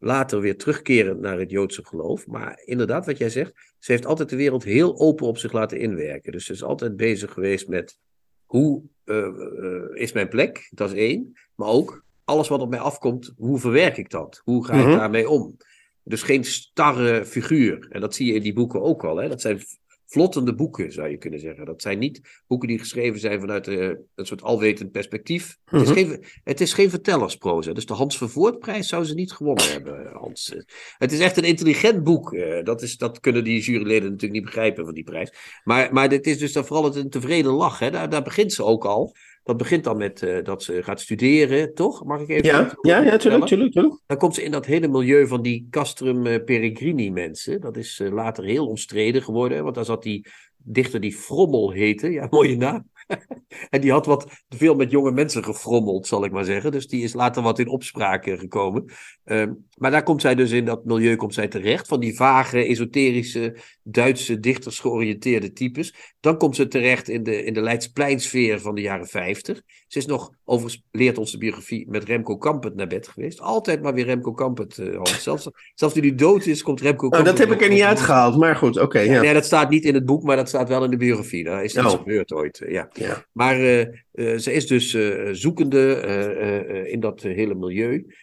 later weer terugkeren naar het Joodse geloof. Maar inderdaad, wat jij zegt, ze heeft altijd de wereld heel open op zich laten inwerken. Dus ze is altijd bezig geweest met hoe uh, uh, is mijn plek, dat is één. Maar ook alles wat op mij afkomt, hoe verwerk ik dat? Hoe ga ik mm -hmm. daarmee om? Dus geen starre figuur. En dat zie je in die boeken ook al. Hè? Dat zijn vlottende boeken, zou je kunnen zeggen. Dat zijn niet boeken die geschreven zijn vanuit uh, een soort alwetend perspectief. Mm -hmm. het, is mhm. geen, het is geen vertellersproza. Dus de Hans Vervoortprijs zou ze niet gewonnen hebben, Hans. Het is echt een intelligent boek. Dat, is, dat kunnen die juryleden natuurlijk niet begrijpen van die prijs. Maar, maar dit is dus dan vooral een tevreden lach. Hè? Daar, daar begint ze ook al. Dat begint dan met uh, dat ze gaat studeren, toch? Mag ik even? Ja, ja, ja tuurlijk, tuurlijk, tuurlijk. Dan komt ze in dat hele milieu van die Castrum uh, Peregrini mensen. Dat is uh, later heel omstreden geworden, want daar zat die dichter die Frommel heette. Ja, mooie naam. en die had wat veel met jonge mensen gefrommeld, zal ik maar zeggen. Dus die is later wat in opspraak gekomen. Uh, maar daar komt zij dus in dat milieu komt zij terecht. Van die vage, esoterische, Duitse dichters georiënteerde types. Dan komt ze terecht in de, in de Leidspleinsfeer van de jaren 50. Ze is nog, overigens leert onze biografie, met Remco Kampert naar bed geweest. Altijd maar weer Remco Kampert. Uh, zelfs, zelfs nu hij dood is, komt Remco Kampert. Oh, dat heb ik er niet uitgehaald, maar goed, oké. Okay, ja. ja. dat staat niet in het boek, maar dat staat wel in de biografie. Daar is iets oh. gebeurd ooit, ja. Ja. Maar uh, uh, ze is dus zoekende in dat hele milieu.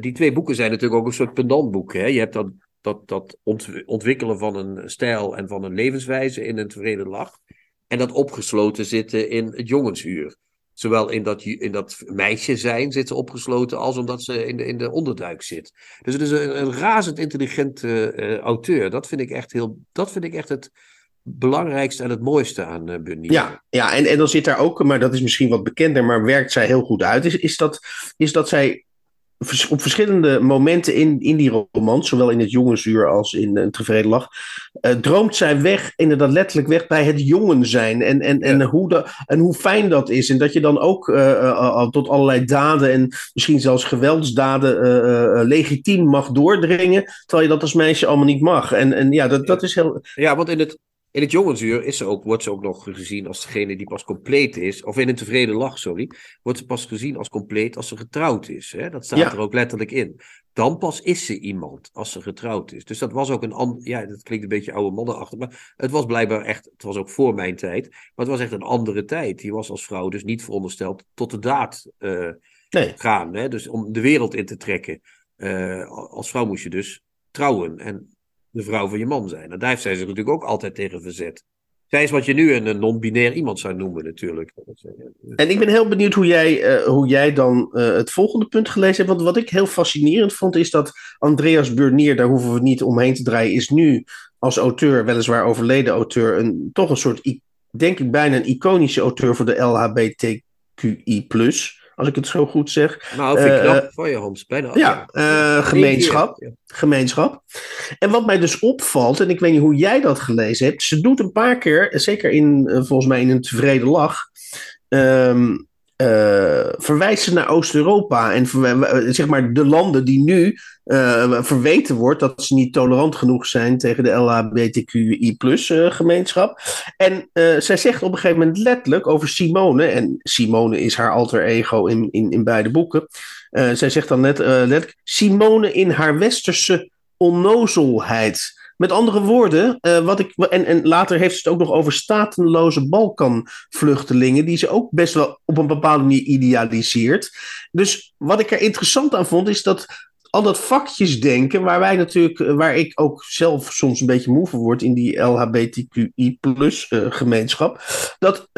die twee boeken zijn natuurlijk ook een soort pendantboeken. Je hebt dan dat, dat ontwikkelen van een stijl en van een levenswijze in een tevreden lach. En dat opgesloten zitten in het jongensuur. Zowel in dat, in dat meisje zijn zit ze opgesloten, als omdat ze in de, in de onderduik zit. Dus het is een, razend intelligente auteur. Dat vind ik echt heel. Dat vind ik echt het belangrijkste en het mooiste aan uh, Bunny. Ja, ja en, en dan zit daar ook, maar dat is misschien wat bekender, maar werkt zij heel goed uit. Is, is, dat, is dat zij op verschillende momenten in, in die roman, zowel in het jongensuur als in een tevreden lach, uh, droomt zij weg, inderdaad letterlijk weg bij het jongen zijn. En, en, en, hoe, de, en hoe fijn dat is. En dat je dan ook uh, tot allerlei daden en misschien zelfs geweldsdaden legitiem mag doordringen, terwijl je dat als meisje allemaal niet mag. En, en ja, dat, dat is heel. Ja, want in het, in het jongensuur is ze ook, wordt ze ook nog gezien als degene die pas compleet is. Of in een tevreden lach, sorry. Wordt ze pas gezien als compleet als ze getrouwd is. Hè? Dat staat er ook letterlijk in. Dan pas is ze iemand als ze getrouwd is. Dus dat was ook een ander. Ja, dat klinkt een beetje oude mannenachtig. Maar het was blijkbaar echt. Het was ook voor mijn tijd. Maar het was echt een andere tijd. Die was als vrouw dus niet verondersteld tot de daad uh, nee. gaan. Hè? Dus om de wereld in te trekken. Uh, als vrouw moest je dus trouwen. En de vrouw van je man zijn. En daar heeft zij zich natuurlijk ook altijd tegen verzet. Zij is wat je nu een non-binair iemand zou noemen, natuurlijk. En ik ben heel benieuwd hoe jij, uh, hoe jij dan uh, het volgende punt gelezen hebt. Want wat ik heel fascinerend vond, is dat Andreas Burnier, daar hoeven we niet omheen te draaien, is nu als auteur, weliswaar overleden auteur, een, toch een soort, denk ik bijna een iconische auteur voor de LHBTQI. Als ik het zo goed zeg. Nou, vind ik knap uh, van je, Hans. Bijna. Ja, ja. Uh, gemeenschap. Ja. gemeenschap. En wat mij dus opvalt, en ik weet niet hoe jij dat gelezen hebt. Ze doet een paar keer, zeker in, uh, volgens mij in een tevreden lach. Um, uh, verwijzen naar Oost-Europa en zeg maar de landen die nu uh, verweten wordt dat ze niet tolerant genoeg zijn tegen de LHBTQI uh, gemeenschap. En zij zegt op een gegeven moment letterlijk over Simone, en Simone is haar alter ego in, in, in beide boeken. zij zegt dan net, letterlijk Simone in haar westerse onnozelheid. Met andere woorden, uh, wat ik, en, en later heeft ze het ook nog over statenloze Balkanvluchtelingen, die ze ook best wel op een bepaalde manier idealiseert. Dus wat ik er interessant aan vond, is dat al dat vakjes denken, waar wij natuurlijk, waar ik ook zelf soms een beetje moe voor word in die LHBTQI plus uh, gemeenschap, dat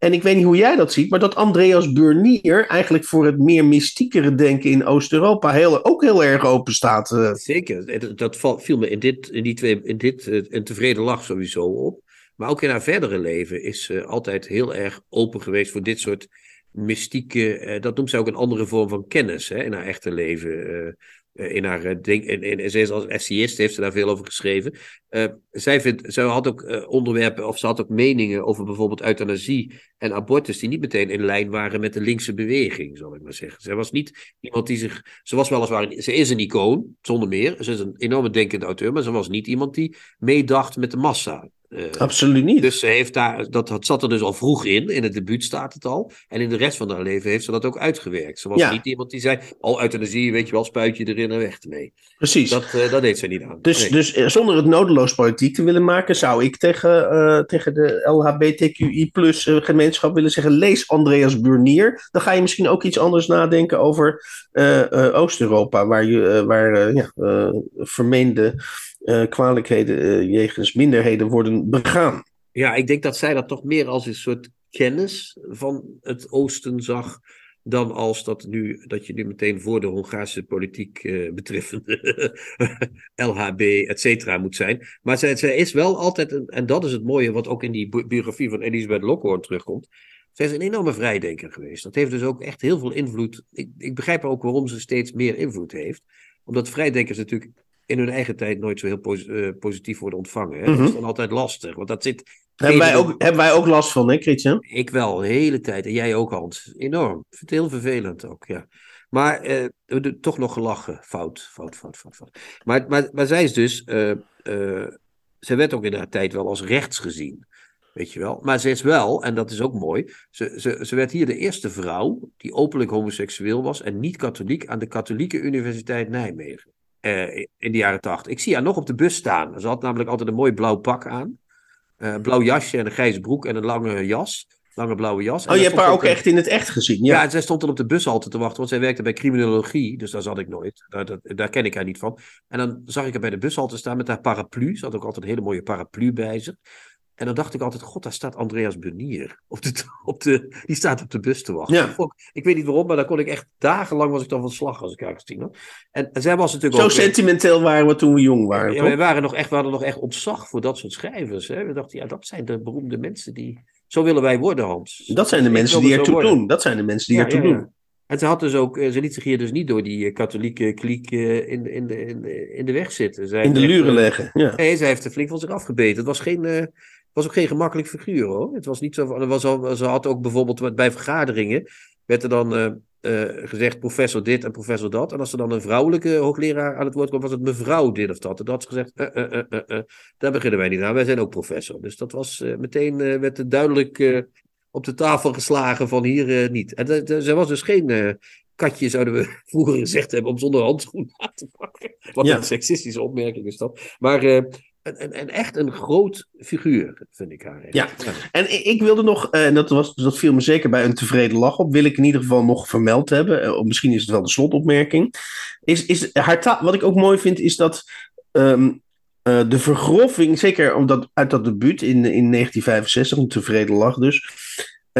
en ik weet niet hoe jij dat ziet, maar dat Andreas Burnier eigenlijk voor het meer mystiekere denken in Oost-Europa heel, ook heel erg open staat. Uh. Zeker, dat viel me in dit, in die twee, in dit uh, een tevreden lach sowieso op. Maar ook in haar verdere leven is ze altijd heel erg open geweest voor dit soort mystieke, uh, dat noemt ze ook een andere vorm van kennis hè, in haar echte leven. Eh, in haar eh, ding. En, en, zij is als essayist, heeft ze daar veel over geschreven. Uh, zij, vindt, zij had ook onderwerpen, of ze had ook meningen over bijvoorbeeld euthanasie en abortus, die niet meteen in lijn waren met de linkse beweging, zal ik maar zeggen. Zij was niet iemand die zich. Ze was weliswaar. Ze is een icoon, zonder meer. Ze is een enorme denkende auteur, maar ze was niet iemand die meedacht met de massa. Uh, Absoluut niet. Dus ze heeft daar, dat, dat zat er dus al vroeg in. In het debuut staat het al. En in de rest van haar leven heeft ze dat ook uitgewerkt. Ze was ja. niet iemand die zei: Al euthanasie, weet je wel, spuit je erin en weg ermee. Precies. Dat, uh, dat deed ze niet aan. Dus, nee. dus uh, zonder het nodeloos politiek te willen maken, zou ik tegen, tegen de LHBTQI plus gemeenschap willen zeggen: Lees Andreas Burnier. Dan ga je misschien ook iets anders nadenken over Oost-Europa, waar, je, waar ja, vermeende uh, kwalijkheden uh, jegens minderheden worden begaan. Ja, ik denk dat zij dat toch meer als een soort kennis van het Oosten zag. Dan als dat, nu, dat je nu meteen voor de Hongaarse politiek uh, betreffende LHB, et cetera, moet zijn. Maar zij, zij is wel altijd, en dat is het mooie wat ook in die biografie van Elisabeth Lockhorn terugkomt. Zij is een enorme vrijdenker geweest. Dat heeft dus ook echt heel veel invloed. Ik, ik begrijp ook waarom ze steeds meer invloed heeft. Omdat vrijdenkers natuurlijk in hun eigen tijd nooit zo heel pos uh, positief worden ontvangen. Hè? Mm -hmm. Dat is dan altijd lastig, want dat zit... Hebben wij, ook, hebben wij ook last van, hè, Christian? Ik wel, de hele tijd. En jij ook, Hans. Enorm. Ik vind het heel vervelend ook, ja. Maar we toch nog gelachen. Fout, fout, fout, fout, fout. Maar, maar, maar zij is dus... Uh, zij werd ook in haar tijd wel als rechts gezien. Weet je wel. Maar ze is wel, en dat is ook mooi, ze, ze, ze werd hier de eerste vrouw die openlijk homoseksueel was en niet katholiek aan de Katholieke Universiteit Nijmegen. Uh, in de jaren tachtig. Ik zie haar nog op de bus staan. Ze had namelijk altijd een mooi blauw pak aan. Uh, blauw jasje en een grijze broek en een lange jas. Lange blauwe jas. Oh, je hebt haar ook echt in het echt gezien? Ja, ja en zij stond dan op de bushalte te wachten, want zij werkte bij criminologie. Dus daar zat ik nooit. Daar, daar, daar, ken ik haar niet van. En dan zag ik haar bij de bushalte staan met haar paraplu. Ze had ook altijd een hele mooie paraplu bij zich. En dan dacht ik altijd, god, daar staat Andreas Bunier. Op de, op de, die staat op de bus te wachten. Ja. Ik weet niet waarom, maar daar kon ik echt dagenlang was ik dan van slag als ik haar gezien had. En, en zij was natuurlijk Zo ook... sentimenteel waren we toen we jong waren. Ja, we, waren nog echt, we hadden nog echt ontzag voor dat soort schrijvers. Hè? We dachten, ja, dat zijn de beroemde mensen die... Zo willen wij worden, Hans. Dat zijn de mensen die ertoe doen. Dat zijn de mensen die ertoe doen. En ze, had dus ook, ze liet zich hier dus niet door die katholieke kliek in, in, de, in, in de weg zitten. Zij in de luren leggen, ja. Nee, zij heeft er flink van zich afgebeten. Het was, geen, was ook geen gemakkelijk figuur, hoor. Het was niet zo van, was al, ze had ook bijvoorbeeld bij vergaderingen, werd er dan uh, gezegd professor dit en professor dat. En als er dan een vrouwelijke hoogleraar aan het woord kwam, was het mevrouw dit of dat. En dat had ze gezegd, daar beginnen wij niet aan, wij zijn ook professor. Dus dat was meteen, werd er duidelijk op de tafel geslagen van hier niet. En ze was dus geen katje, zouden we vroeger gezegd hebben, om zonder handschoen aan te pakken. Wat een seksistische opmerking is dat. Maar en, en, echt een groot figuur, vind ik haar. Ja, en ik wilde nog, en dat, was, dat viel me zeker bij een tevreden lach op, wil ik in ieder geval nog vermeld hebben. Eh, misschien is het wel de slotopmerking. Is, is haar taal, wat ik ook mooi vind, is dat ehm, eh, de vergroffing, zeker omdat uit dat debuut in, in 1965, een tevreden lach dus,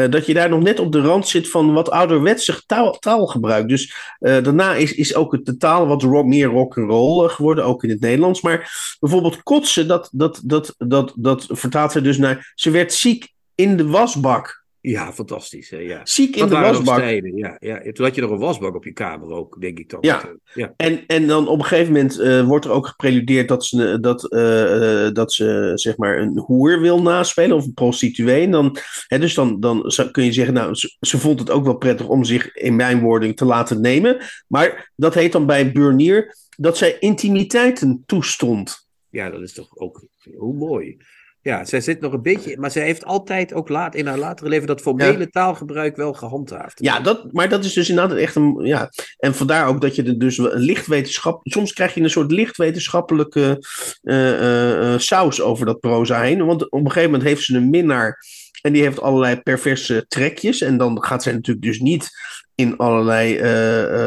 dat je daar nog net op de rand zit van wat ouderwetse taal, taalgebruik. Dus uh, daarna is, is ook het, de taal wat rock, meer rock and roll geworden, ook in het Nederlands. Maar bijvoorbeeld kotsen, dat, dat, dat, dat, dat vertaalt ze dus naar. Ze werd ziek in de wasbak. Ja, fantastisch. Hè? Ja. Ziek in de wasbak. Ja, ja. Toen had je nog een wasbak op je kamer ook, denk ik dan. Ja, ja. En, en dan op een gegeven moment uh, wordt er ook gepreludeerd dat ze, dat, uh, dat ze zeg maar een hoer wil naspelen of een prostituee. En dan, hè, dus dan, dan kun je zeggen, nou, ze, ze, vond het ook wel prettig om zich in mijn wording te laten nemen. Maar dat heet dan bij Burnier dat zij intimiteiten toestond. Ja, dat is toch ook hoe mooi. Ja, zij zit nog een beetje, maar zij heeft altijd ook laat in haar latere leven dat formele taalgebruik wel gehandhaafd. Ja, dat, maar dat is dus inderdaad echt een. Ja, en vandaar ook dat je er dus een lichtwetenschap. Soms krijg je een soort lichtwetenschappelijke uh, uh, saus over dat proza heen. Want op een gegeven moment heeft ze een minnaar. En die heeft allerlei perverse trekjes. En dan gaat zij natuurlijk dus niet in allerlei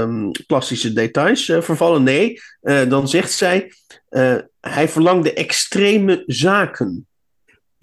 um, plastische details vervallen. Nee, dan zegt zij. hij verlangde extreme zaken.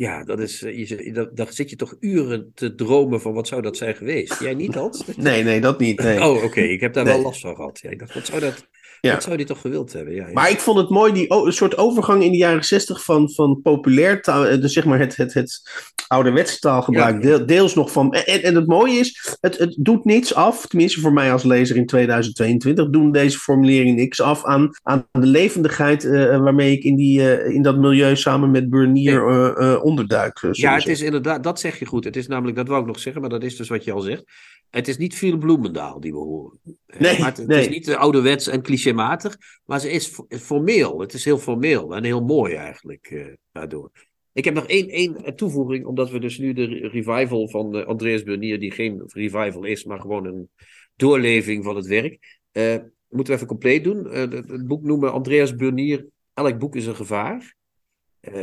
Ja, dat is, eh, je, dat, daar zit je toch uren te dromen van wat zou dat zijn geweest. Jij niet, Hans? Nee, nee, dat niet. Nee. Oh, oké. Ik heb daar wel last van gehad. Ja, ik dacht, wat zou dat... Ja. Dat zou die toch gewild hebben. Ja, Maar ik vond het mooi, die een soort overgang in de jaren zestig van, van populair taal, eh, dus zeg maar het, het, het ouderwetse taalgebruik, deels nog van. En, en het mooie is, het, het doet niets af, tenminste voor mij als lezer in 2022, doen deze formuleringen niks af aan, aan de levendigheid uh, waarmee ik in, die, uh, in dat milieu samen met Bernier uh, onderduik. ja, het is inderdaad, dat zeg je goed. Het is namelijk, dat wou ik nog zeggen, maar dat is dus wat je al zegt. Het is niet veel Bloemendaal die we horen. Nee, maar het, nee. is niet ouderwets en clichématig, maar ze is formeel. Het is heel formeel en heel mooi eigenlijk uh, daardoor. Ik heb nog één, één toevoeging, omdat we dus nu de revival van uh, Andreas Bernier, die geen revival is, maar gewoon een doorleving van het werk, uh, moeten we even compleet doen. Het, het, boek noemen Andreas Bernier, Elk boek is een gevaar.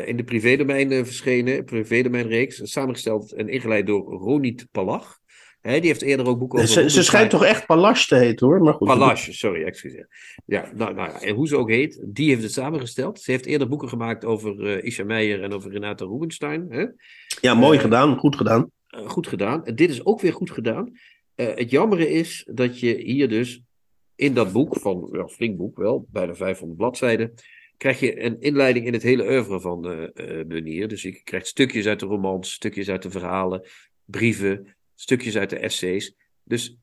in de privédomein verschenen, privédomeinreeks, samengesteld en ingeleid door Ronit Palach die heeft eerder ook boeken over. Ze, ze schijnt toch echt Palache te heten hoor. Maar goed, sorry, excuseer. Ja, nou, nou ja, en hoe ze ook heet, die heeft het samengesteld. Ze heeft eerder boeken gemaakt over uh, Isha Meijer en over Renata Rubinstein. Hè? Ja, mooi uh, gedaan, goed gedaan. Uh, goed gedaan. En dit is ook weer goed gedaan. het jammere is dat je hier dus in dat boek, van ja, flink boek wel, bijna 500 bladzijden, krijg je een inleiding in het hele oeuvre van Benier. Dus je krijgt stukjes uit de romans, stukjes uit de verhalen, brieven, stukjes uit de essays. Dus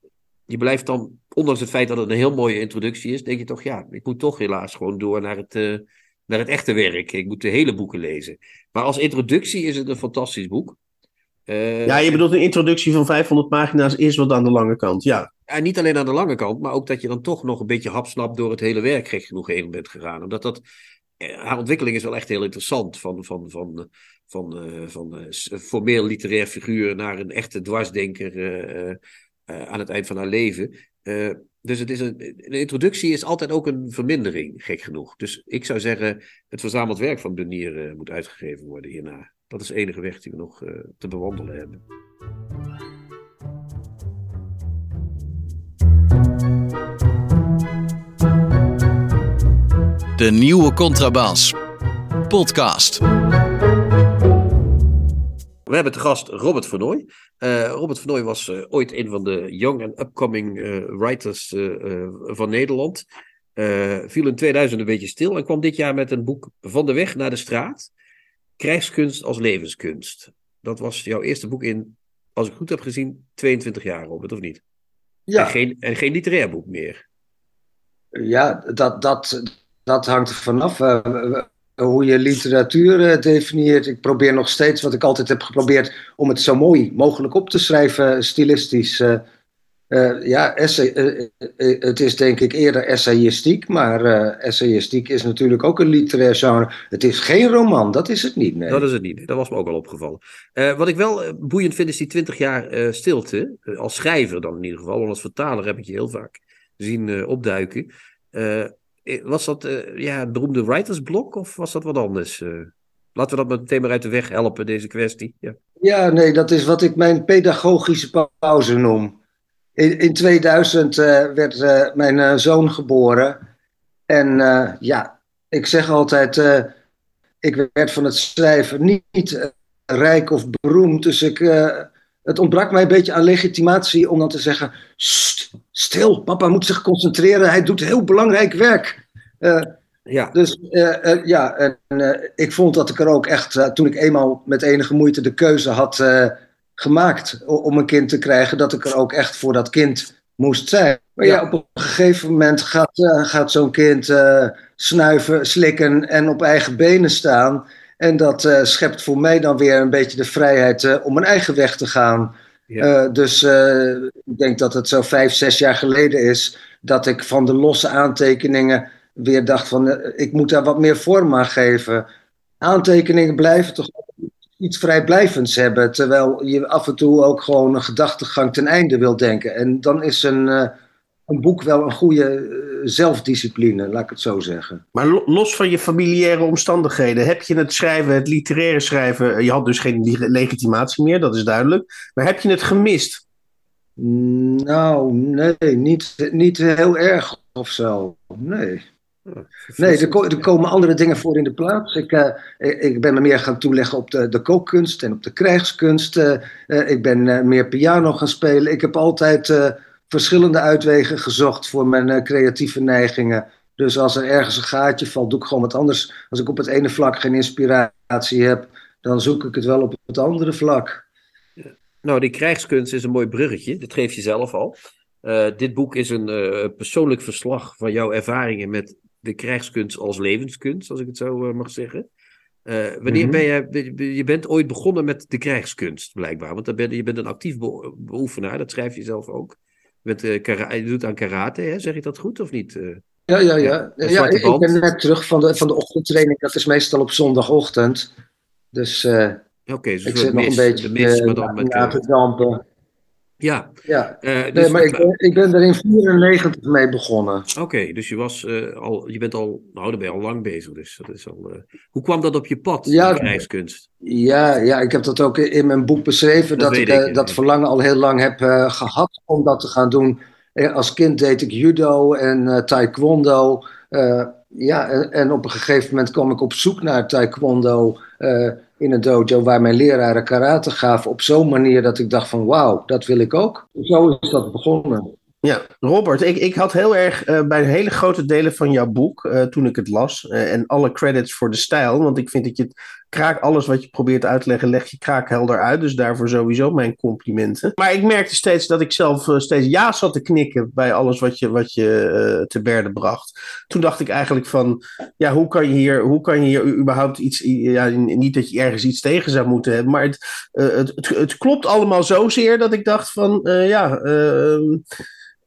je blijft dan, ondanks het feit dat het een heel mooie introductie is, denk je toch, ja, ik moet toch helaas gewoon door naar het, uh, naar het echte werk. Ik moet de hele boeken lezen. Maar als introductie is het een fantastisch boek. Uh, ja, je bedoelt een introductie van 500 pagina's is wat aan de lange kant, ja. Ja, niet alleen aan de lange kant, maar ook dat je dan toch nog een beetje hapsnap door het hele werk gek genoeg heen bent gegaan. Omdat dat, haar ontwikkeling is wel echt heel interessant. Van, van, van, van, uh, van uh, formeel literair figuur naar een echte dwarsdenker uh, aan het eind van haar leven. dus het is een, introductie is altijd ook een vermindering, gek genoeg. Dus ik zou zeggen, het verzameld werk van Benier moet uitgegeven worden hierna. Dat is de enige weg die we nog te bewandelen hebben. De nieuwe contrabas. Podcast. We hebben te gast Robert Vernooy. Uh, Robert Vernooy was uh, ooit een van de young and upcoming uh, writers van Nederland. viel in 2000 een beetje stil en kwam dit jaar met een boek Van de weg naar de straat. Krijgskunst als levenskunst. Dat was jouw eerste boek in, als ik goed heb gezien, 22 jaar, Robert, of niet? Ja. En, geen, en geen literair boek meer. Ja, dat, dat, dat hangt er vanaf. Hoe je literatuur uh, definieert. Ik probeer nog steeds, wat ik altijd heb geprobeerd, om het zo mooi mogelijk op te schrijven, stilistisch. Uh, ja, essay, het is denk ik eerder essayistiek, maar essayistiek is natuurlijk ook een literair genre. Het is geen roman, dat is het niet. Nee. Dat is het niet, dat was me ook al opgevallen. wat ik wel boeiend vind, is die twintig jaar stilte. als schrijver dan in ieder geval, want als vertaler heb ik je heel vaak zien opduiken. Eh, was dat uh, ja, het beroemde writersblok of was dat wat anders? Uh, laten we dat meteen maar uit de weg helpen, deze kwestie. Ja. ja, nee, dat is wat ik mijn pedagogische pauze noem. In, in 2000 werd mijn zoon geboren. En ja, ik zeg altijd, ik werd van het schrijven niet, niet rijk of beroemd. Dus ik, het ontbrak mij een beetje aan legitimatie om dan te zeggen: stil, papa moet zich concentreren, hij doet heel belangrijk werk. Uh, ja. Dus uh, uh, ja, en ik vond dat ik er ook echt, toen ik eenmaal met enige moeite de keuze had gemaakt om een kind te krijgen, dat ik er ook echt voor dat kind moest zijn. Maar ja, op een gegeven moment gaat, gaat zo'n kind snuiven, slikken en op eigen benen staan. En dat uh, schept voor mij dan weer een beetje de vrijheid uh, om mijn eigen weg te gaan. Ja. Uh, dus ik denk dat het zo vijf, zes jaar geleden is dat ik van de losse aantekeningen weer dacht van ik moet daar wat meer vorm aan geven. Aantekeningen blijven toch iets vrijblijvends hebben, terwijl je af en toe ook gewoon een gedachtegang ten einde wil denken. En dan is een een boek wel een goede eh, zelfdiscipline, laat ik het zo zeggen. Maar los van je familiaire omstandigheden, heb je het schrijven, het literaire schrijven, je had dus geen legitimatie meer, dat is duidelijk. Maar heb je het gemist? Nou, nee, niet, niet heel erg of zo. Nee. Nee, er, er, komen andere dingen voor in de plaats. Ik, uh, ik ben me meer gaan toeleggen op de, de kookkunst en op de krijgskunst. Uh, uh, ik ben meer piano gaan spelen. Ik heb altijd verschillende uitwegen gezocht voor mijn uh, creatieve neigingen. Dus als er ergens een gaatje valt, doe ik gewoon wat anders. Als ik op het ene vlak geen inspiratie heb, dan zoek ik het wel op het andere vlak. Nou, die krijgskunst is een mooi bruggetje. Dat geef je zelf al. Uh, dit boek is een uh, persoonlijk verslag van jouw ervaringen met de krijgskunst als levenskunst, als ik het zo mag zeggen. wanneer mhm. ben je, je bent ooit begonnen met de krijgskunst, blijkbaar. Want dan ben, je bent een actief beoefenaar, dat schrijf je zelf ook. Met, uh, je doet aan karate, hè? zeg ik dat goed of niet? Uh, ja, ja, ja. ja ik, ik, ben net terug van de, van de ochtendtraining. Dat is meestal op zondagochtend. Dus, uh, okay, dus ik zit nog een beetje mis, maar dan met, te dampen. Ja. ja. Uh, dus nee, maar ik, ben, ik ben er in 94 mee begonnen. Oké, dus je, was, uh, al, je bent al, nou dan ben je al lang bezig. Dus dat is al, uh, hoe kwam dat op je pad, ja, krijgskunst? Ja, ja, ik heb dat ook in mijn boek beschreven. Dat, dat ik, ik dat verlangen al heel lang heb gehad om dat te gaan doen. Als kind deed ik judo en taekwondo. ja, en, en, op een gegeven moment kwam ik op zoek naar taekwondo in een dojo waar mijn leraren karate gaven op zo'n manier dat ik dacht van wauw, dat wil ik ook. Zo is dat begonnen. Ja, Robert, ik, ik had heel erg uh, bij hele grote delen van jouw boek, uh, toen ik het las, uh, en alle credits voor de stijl, want ik vind dat je het kraak, alles wat je probeert uit te leggen, leg je kraakhelder uit, dus daarvoor sowieso mijn complimenten. Maar ik merkte steeds dat ik zelf steeds ja zat te knikken bij alles wat je, wat je te berde bracht. Toen dacht ik eigenlijk van, ja, hoe kan je hier, hoe kan je hier überhaupt iets, ja, niet dat je ergens iets tegen zou moeten hebben, maar het, het, het, het, klopt allemaal zozeer dat ik dacht van, ja, ehm,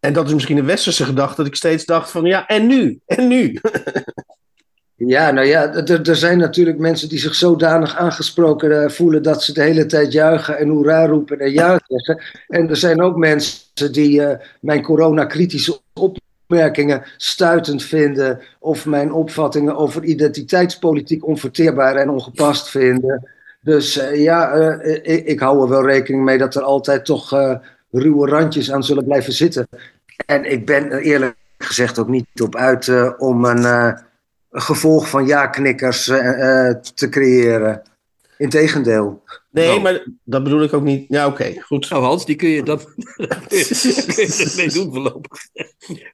en dat is misschien een westerse gedachte, dat ik steeds dacht van ja, en nu? En nu? Ja, nou ja, er, zijn natuurlijk mensen die zich zodanig aangesproken uh, voelen dat ze de hele tijd juichen en hoera roepen en ja zeggen. En er zijn ook mensen die uh, mijn corona-kritische opmerkingen stuitend vinden of mijn opvattingen over identiteitspolitiek onverteerbaar en ongepast vinden. Dus uh, ja, ik, ik, hou er wel rekening mee dat er altijd toch ruwe randjes aan zullen blijven zitten. En ik ben er eerlijk gezegd ook niet op uit om een gevolg van ja-knikkers uh, te creëren. Integendeel. Nee, Nou. maar dat bedoel ik ook niet. Ja, oké, goed. Nou Hans, die kun je dan kun je doen voorlopig.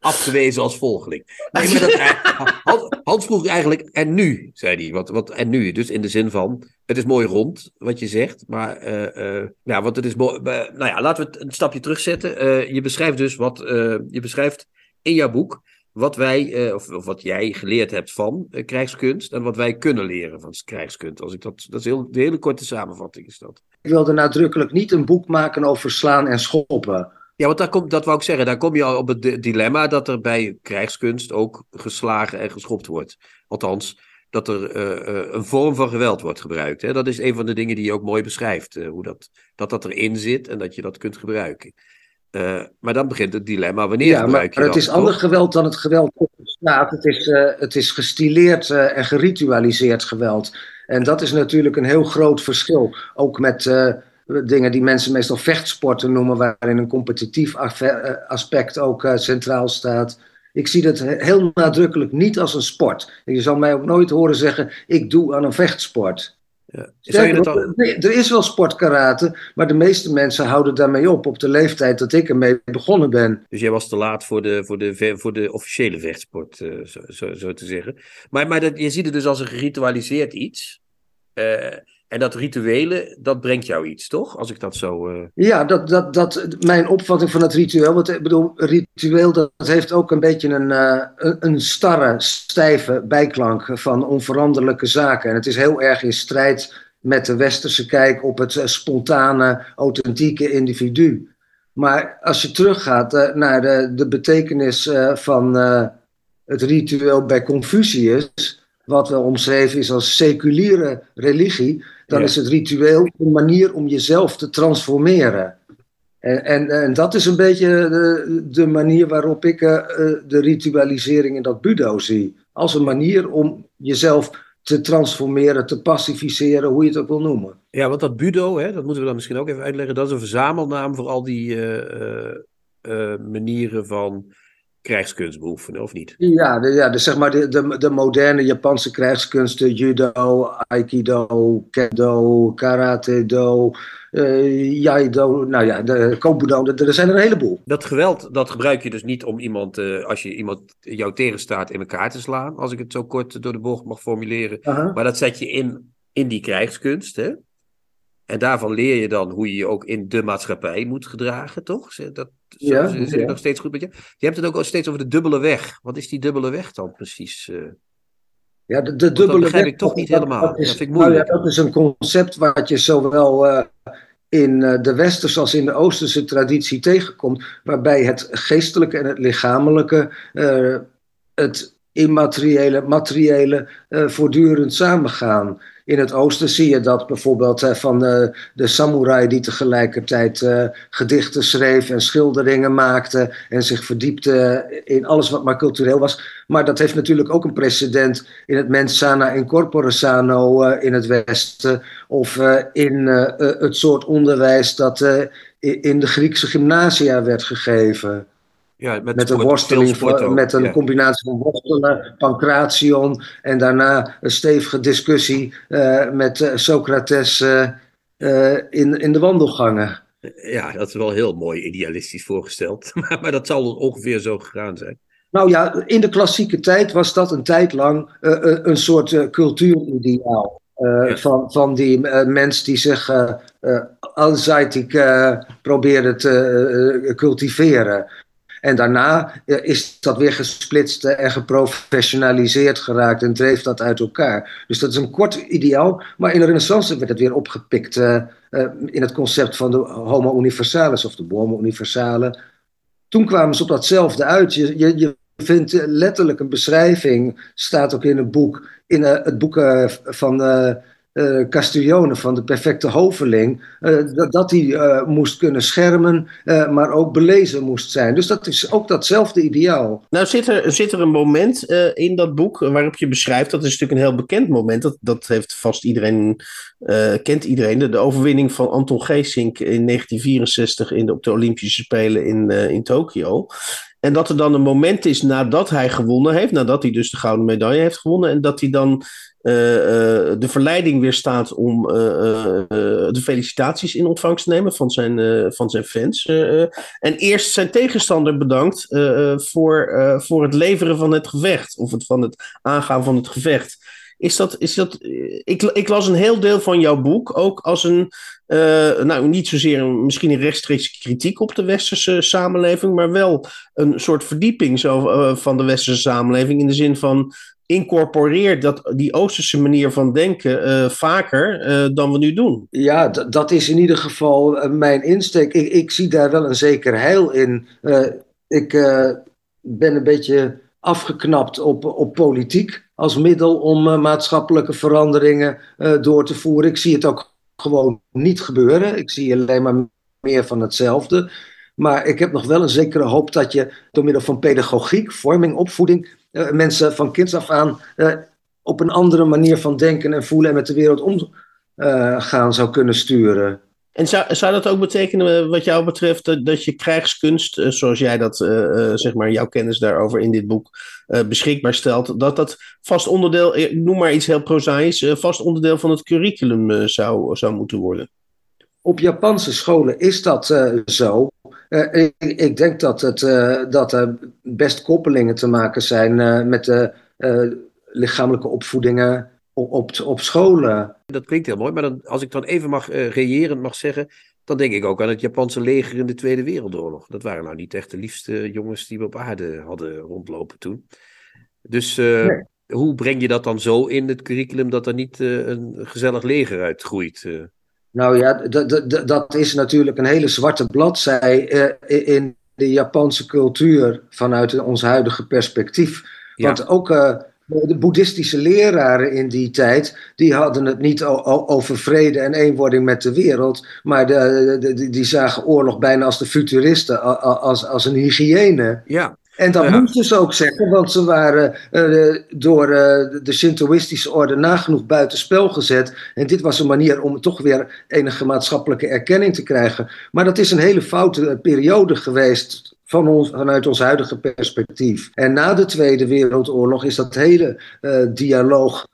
Afgewezen als volgeling. Nee, maar dat, Hans, Hans vroeg eigenlijk, en nu, zei hij. Wat, wat, en nu, dus in de zin van, het is mooi rond wat je zegt. Maar, eh, eh, ja, want het is mooi. eh, nou ja, laten we het een stapje terugzetten. Eh, je beschrijft dus wat, eh, je beschrijft in jouw boek wat wij, eh, of, of wat jij geleerd hebt van eh, krijgskunst en wat wij kunnen leren van krijgskunst. Als ik dat, dat is heel, de hele korte samenvatting is dat. Ik wilde nadrukkelijk niet een boek maken over slaan en schoppen. Ja, want daar komt, dat wou ik zeggen, daar kom je al op het di- dilemma dat er bij krijgskunst ook geslagen en geschopt wordt. Althans, dat er eh, een vorm van geweld wordt gebruikt. Hè? Dat is een van de dingen die je ook mooi beschrijft, hoe dat, dat dat erin zit en dat je dat kunt gebruiken. Eh, maar dan begint het dilemma, wanneer Ja, maar, gebruik je maar het dat? is ander geweld dan het geweld op de straat. Het is, eh, het is gestileerd eh, en geritualiseerd geweld. En dat is natuurlijk een heel groot verschil. Ook met dingen die mensen meestal vechtsporten noemen, waarin een competitief aspect ook centraal staat. Ik zie dat he- heel nadrukkelijk niet als een sport. Je zal mij ook nooit horen zeggen: ik doe aan een vechtsport. Ja. Je dat er is wel sportkarate, maar de meeste mensen houden daarmee op op de leeftijd dat ik ermee begonnen ben. Dus jij was te laat voor de, voor de, voor de officiële vechtsport, eh, zo, zo, zo te zeggen. Maar, maar dat, je ziet het dus als een geritualiseerd iets. Eh, en dat rituele, dat brengt jou iets, toch? Als ik dat zo... eh, Ja, dat, dat, dat, mijn opvatting van het ritueel. Want ik bedoel, ritueel dat heeft ook een beetje een, eh, een, een starre, stijve bijklank van onveranderlijke zaken. En het is heel erg in strijd met de westerse kijk op het eh, spontane, authentieke individu. Maar als je teruggaat eh, naar de, de betekenis eh, van eh, het ritueel bij Confucius, wat we omschreven is als seculiere religie, dan Ja. is het ritueel een manier om jezelf te transformeren. En, en, en dat is een beetje de, de manier waarop ik eh, eh, de ritualisering in dat budo zie. Als een manier om jezelf te transformeren, te pacificeren, hoe je het ook wil noemen. Ja, want dat budo, hè, dat moeten we dan misschien ook even uitleggen. Dat is een verzamelnaam voor al die eh, manieren van krijgskunst beoefenen, of niet? Ja, de, ja de, zeg maar de, de, de moderne Japanse krijgskunsten, judo, aikido, kendo, karate-do, eh jaido, nou ja, de kobudo, er zijn er een heleboel. Dat geweld, dat gebruik je dus niet om iemand, eh, als je iemand jou tegenstaat, in elkaar te slaan. Als ik het zo kort door de bocht mag formuleren. Maar dat zet je in, in die krijgskunst, hè? En daarvan leer je dan hoe je je ook in de maatschappij moet gedragen, toch? Dat, Ja, zit ja. nog steeds goed met je? Je hebt het ook al steeds over de dubbele weg. Wat is die dubbele weg dan precies? eh? Ja, de, de dubbele begrijp weg, ik toch niet dat- helemaal. Dat is, Dat vind ik nou ja, moeilijk. dat is een concept wat je zowel eh, in eh, de westerse als in de oosterse traditie tegenkomt, waarbij het geestelijke en het lichamelijke, het immateriële, materiële eh, voortdurend samengaan. In het oosten zie je dat bijvoorbeeld eh, van eh, de samurai die tegelijkertijd eh, gedichten schreef en schilderingen maakte en zich verdiepte in alles wat maar cultureel was. Maar dat heeft natuurlijk ook een precedent in het mens sana in corpore sano in het Westen. Of in het soort onderwijs dat in de Griekse gymnasia werd gegeven. Ja, Met een sport- worsteling, van- met een ja. combinatie van worstelen, pancration. En daarna een stevige discussie eh, met eh, Socrates eh, in, in de wandelgangen. Ja, dat is wel heel mooi idealistisch voorgesteld. Maar, maar dat zal ongeveer zo gegaan zijn. Nou ja, in de klassieke tijd was dat een tijd lang een soort cultuurideaal. Ja. van, van die mens die zich allzijdig eh, probeerde te cultiveren. En daarna eh, is dat weer gesplitst eh, en geprofessionaliseerd geraakt en dreef dat uit elkaar. Dus dat is een kort ideaal, maar in de renaissance werd het weer opgepikt eh, in het concept van de homo universalis of de homo universale. Toen kwamen ze op datzelfde uit. Je, je, vindt letterlijk een beschrijving, staat ook in het boek, in het boek van eh eh, Castiglione, van de perfecte hoveling, eh, dat, dat hij eh, moest kunnen schermen, maar ook belezen moest zijn. Dus dat is ook datzelfde ideaal. Nou, zit er, zit er een moment in dat boek waarop je beschrijft, dat is natuurlijk een heel bekend moment, dat, dat heeft vast iedereen, kent iedereen, de, de overwinning van Anton Geesink in 1964 in op de Olympische Spelen in, in Tokio. En dat er dan een moment is nadat hij gewonnen heeft, nadat hij dus de gouden medaille heeft gewonnen, en dat hij dan uh, uh, de verleiding weerstaat om uh, de felicitaties in ontvangst te nemen van zijn, van zijn fans. en eerst zijn tegenstander bedankt voor, voor het leveren van het gevecht, of het, van het aangaan van het gevecht. Is dat, is dat, ik, ik las een heel deel van jouw boek ook als een, nou niet zozeer een, misschien een rechtstreeks kritiek op de westerse samenleving, maar wel een soort verdieping zo, van de westerse samenleving in de zin van incorporeer dat, die Oosterse manier van denken uh, vaker dan we nu doen. Ja, dat is in ieder geval mijn insteek. Ik, ik, zie daar wel een zeker heil in. ik ben een beetje afgeknapt op, op politiek als middel om maatschappelijke veranderingen door te voeren. Ik zie het ook gewoon niet gebeuren. Ik zie alleen maar meer van hetzelfde. Maar ik heb nog wel een zekere hoop dat je door middel van pedagogiek, vorming, opvoeding, uh, mensen van kinds af aan op een andere manier van denken en voelen en met de wereld omgaan zou kunnen sturen. En zou, zou dat ook betekenen, eh, wat jou betreft, dat, dat je krijgskunst, eh, zoals jij dat, zeg maar, jouw kennis daarover in dit boek beschikbaar stelt, dat dat vast onderdeel, noem maar iets heel prozaïs, vast onderdeel van het curriculum zou, zou moeten worden? Op Japanse scholen is dat zo. Ik, ik, denk dat, het, dat er best koppelingen te maken zijn met de lichamelijke opvoedingen op, op, op scholen. Dat klinkt heel mooi, maar dan, als ik dan even mag uh, reërend mag zeggen, dan denk ik ook aan het Japanse leger in de Tweede Wereldoorlog. Dat waren nou niet echt de liefste jongens die we op aarde hadden rondlopen toen. Dus uh, nee. hoe breng je dat dan zo in het curriculum dat er niet uh, een gezellig leger uitgroeit? Nou ja, dat is natuurlijk een hele zwarte bladzij in de Japanse cultuur vanuit ons huidige perspectief. Ja. Want ook de boeddhistische leraren in die tijd, die hadden het niet over vrede en eenwording met de wereld, maar de, de, die zagen oorlog bijna als de futuristen, als, als een hygiëne. Ja. En dat ja. moesten ze ook zeggen, want ze waren uh, door uh, de Shintoïstische orde nagenoeg buitenspel gezet. En dit was een manier om toch weer enige maatschappelijke erkenning te krijgen. Maar dat is een hele foute periode geweest van ons, vanuit ons huidige perspectief. En na de Tweede Wereldoorlog is dat hele uh, dialoog,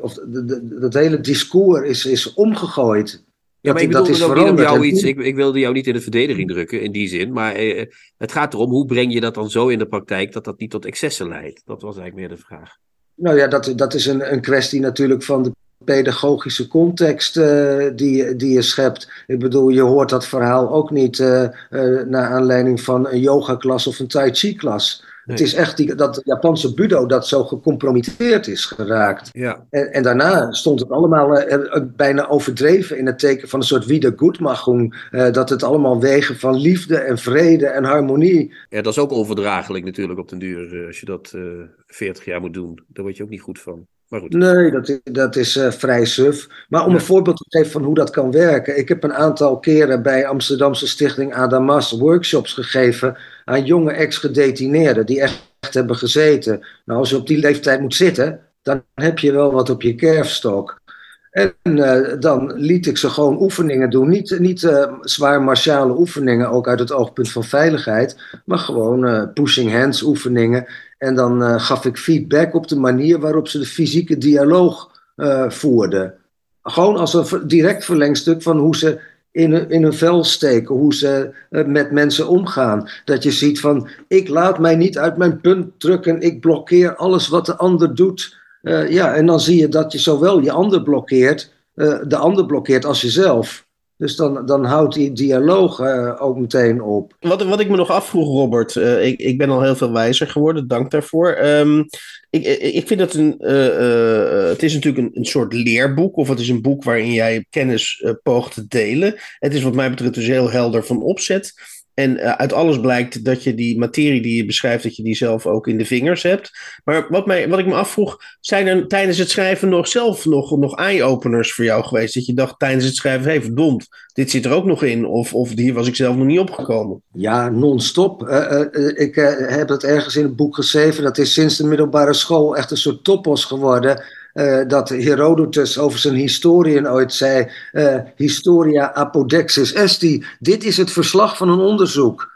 of dat hele discours is, is omgegooid. Ja, maar ik bedoel dat om jou iets. Ik, ik, wilde jou niet in de verdediging drukken in die zin. Maar eh, het gaat erom hoe breng je dat dan zo in de praktijk dat dat niet tot excessen leidt. Dat was eigenlijk meer de vraag. Nou ja, dat, dat is een, een kwestie natuurlijk van de pedagogische context uh, die, die je schept. Ik bedoel, je hoort dat verhaal ook niet uh, uh, naar aanleiding van een yogaklas of een tai chi klas. Nee. Het is echt die, dat Japanse budo dat zo gecompromitteerd is geraakt. Ja. En, en daarna stond het allemaal er, bijna overdreven in het teken van een soort wiedergutmachung. Uh, dat het allemaal wegen van liefde en vrede en harmonie. Ja, dat is ook overdragelijk natuurlijk op den duur. Als je dat uh, 40 jaar moet doen, daar word je ook niet goed van. Maar goed. Nee, dat, dat is uh, vrij suf. Maar om ja. een voorbeeld te geven van hoe dat kan werken. Ik heb een aantal keren bij Amsterdamse Stichting Adamas workshops gegeven aan jonge ex-gedetineerden die echt, echt hebben gezeten. Nou, als je op die leeftijd moet zitten, dan heb je wel wat op je kerfstok. En uh, dan liet ik ze gewoon oefeningen doen. Niet, niet uh, zwaar martiale oefeningen, ook uit het oogpunt van veiligheid. Maar gewoon uh, pushing hands oefeningen. En dan gaf ik feedback op de manier waarop ze de fysieke dialoog voerden. Gewoon als een direct verlengstuk van hoe ze in, in hun vel steken, hoe ze met mensen omgaan. Dat je ziet van, ik laat mij niet uit mijn punt drukken, ik blokkeer alles wat de ander doet. Uh, ja, en dan zie je dat je zowel je ander blokkeert, uh, de ander blokkeert als jezelf. Dus dan, dan houdt die dialoog uh, ook meteen op. Wat, wat ik me nog afvroeg, Robert, ik, ik ben al heel veel wijzer geworden, dank daarvoor. Um, ik, ik vind dat een. het is natuurlijk een, een soort leerboek, of het is een boek waarin jij kennis poogt te delen. Het is wat mij betreft dus heel helder van opzet. En uh, uit alles blijkt dat je die materie die je beschrijft, dat je die zelf ook in de vingers hebt. Maar wat, mij, wat ik me afvroeg, zijn er tijdens het schrijven nog zelf nog, nog eye-openers voor jou geweest? Dat je dacht tijdens het schrijven, hé hey, verdomd, dit zit er ook nog in. Of, of hier was ik zelf nog niet opgekomen. Ja, non-stop. Uh, uh, ik heb het ergens in het boek geschreven. Dat is sinds de middelbare school echt een soort topos geworden uh, dat Herodotus over zijn historien ooit zei: uh, Historia apodexis esti. Dit is het verslag van een onderzoek.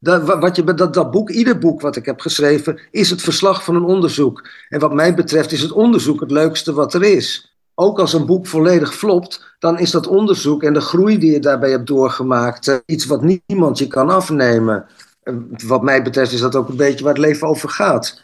Dat, wat je, dat, dat boek, ieder boek wat ik heb geschreven, is het verslag van een onderzoek. En wat mij betreft is het onderzoek het leukste wat er is. Ook als een boek volledig flopt, dan is dat onderzoek en de groei die je daarbij hebt doorgemaakt eh, iets wat niemand je kan afnemen. Wat mij betreft is dat ook een beetje waar het leven over gaat.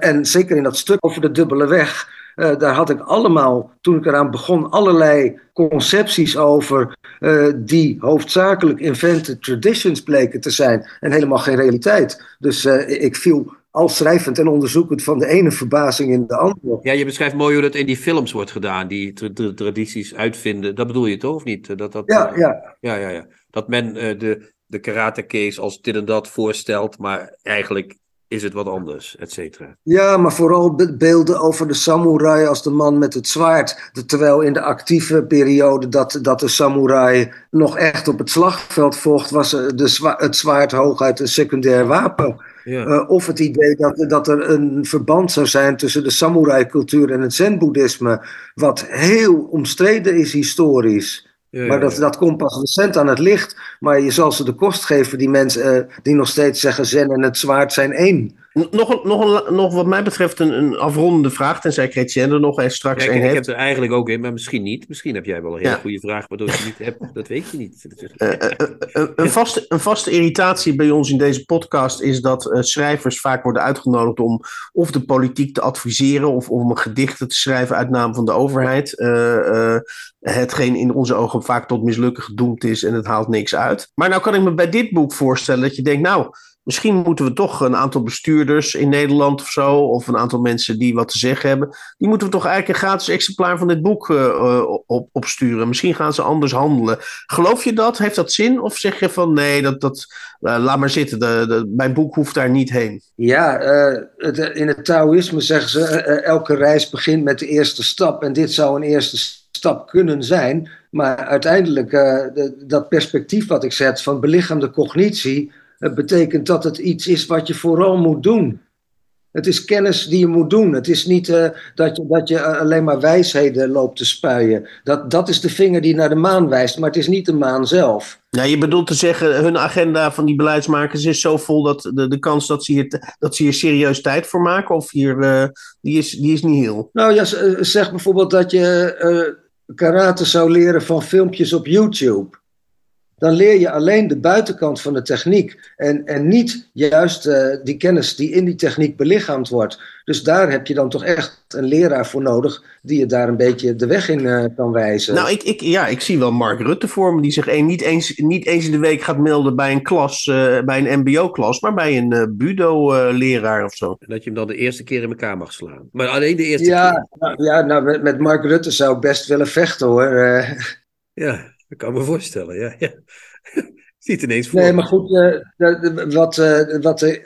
En zeker in dat stuk over de dubbele weg, uh, daar had ik allemaal, toen ik eraan begon, allerlei concepties over uh, die hoofdzakelijk invented traditions bleken te zijn en helemaal geen realiteit. Dus ik viel al schrijvend en onderzoekend van de ene verbazing in de andere. Ja, je beschrijft mooi hoe dat in die films wordt gedaan, die tra tradities uitvinden. Dat bedoel je toch, of niet? Dat, dat, ja, ja. ja, ja, ja. Dat men de, de karate case als dit en dat voorstelt, maar eigenlijk is het wat anders, et cetera. Ja, maar vooral beelden over de samurai als de man met het zwaard. terwijl in de actieve periode dat, dat de samurai nog echt op het slagveld vocht, was de, het zwaard hooguit een secundair wapen. Ja. Uh, of het idee dat, dat er een verband zou zijn tussen de samurai-cultuur en het zen-boeddhisme, wat heel omstreden is historisch. Ja, maar dat, dat komt pas recent aan het licht. Maar je zal ze de kost geven, die mensen uh, die nog steeds zeggen: Zen en het zwaard zijn één. Nog, nog, nog wat mij betreft een, een afrondende vraag, tenzij Chrétien er nog eens straks ja, een ik, heeft. Ik heb er eigenlijk ook in, maar misschien niet. Misschien heb jij wel een hele ja. goede vraag, waardoor je niet hebt. Dat weet je niet. Uh, uh, een, vaste, een vaste irritatie bij ons in deze podcast is dat schrijvers vaak worden uitgenodigd om of de politiek te adviseren of om een gedichten te schrijven uit naam van de overheid. hetgeen in onze ogen vaak tot mislukken gedoemd is en het haalt niks uit. Maar nou kan ik me bij dit boek voorstellen dat je denkt, nou Misschien moeten we toch een aantal bestuurders in Nederland of zo, of een aantal mensen die wat te zeggen hebben, die moeten we toch eigenlijk een gratis exemplaar van dit boek uh, op, opsturen. Misschien gaan ze anders handelen. Geloof je dat? Heeft dat zin? Of zeg je van nee, dat, dat, uh, laat maar zitten, de, mijn boek hoeft daar niet heen? Ja, in het Taoïsme zeggen ze, elke reis begint met de eerste stap en dit zou een eerste stap kunnen zijn. Maar uiteindelijk, de, dat perspectief wat ik zet van belichaamde cognitie het betekent dat het iets is wat je vooral moet doen. Het is kennis die je moet doen. Het is niet uh, dat, je, dat je alleen maar wijsheden loopt te spuien. Dat, dat is de vinger die naar de maan wijst, maar het is niet de maan zelf. Nou, je bedoelt te zeggen, hun agenda van die beleidsmakers is zo vol dat de, de kans dat ze, hier, dat ze hier serieus tijd voor maken, of hier, uh, die, is, die is niet heel. Nou ja, zeg bijvoorbeeld dat je uh, karate zou leren van filmpjes op YouTube dan leer je alleen de buitenkant van de techniek en, en niet juist uh, die kennis die in die techniek belichaamd wordt. Dus daar heb je dan toch echt een leraar voor nodig die je daar een beetje de weg in uh, kan wijzen. Nou, ik, ik, ja, ik zie wel Mark Rutte voor me die zich een, niet, eens, niet eens in de week gaat melden bij een klas, uh, bij een MBO-klas, maar bij een Budo-leraar of zo. Dat je hem dan de eerste keer in elkaar mag slaan. Maar alleen de eerste ja, keer. Nou, ja, nou, met, met Mark Rutte zou ik best willen vechten hoor. Ja. Ik kan me voorstellen, ja. ja. Ziet ineens voor. Nee, maar goed, uh, wat, uh, wat uh,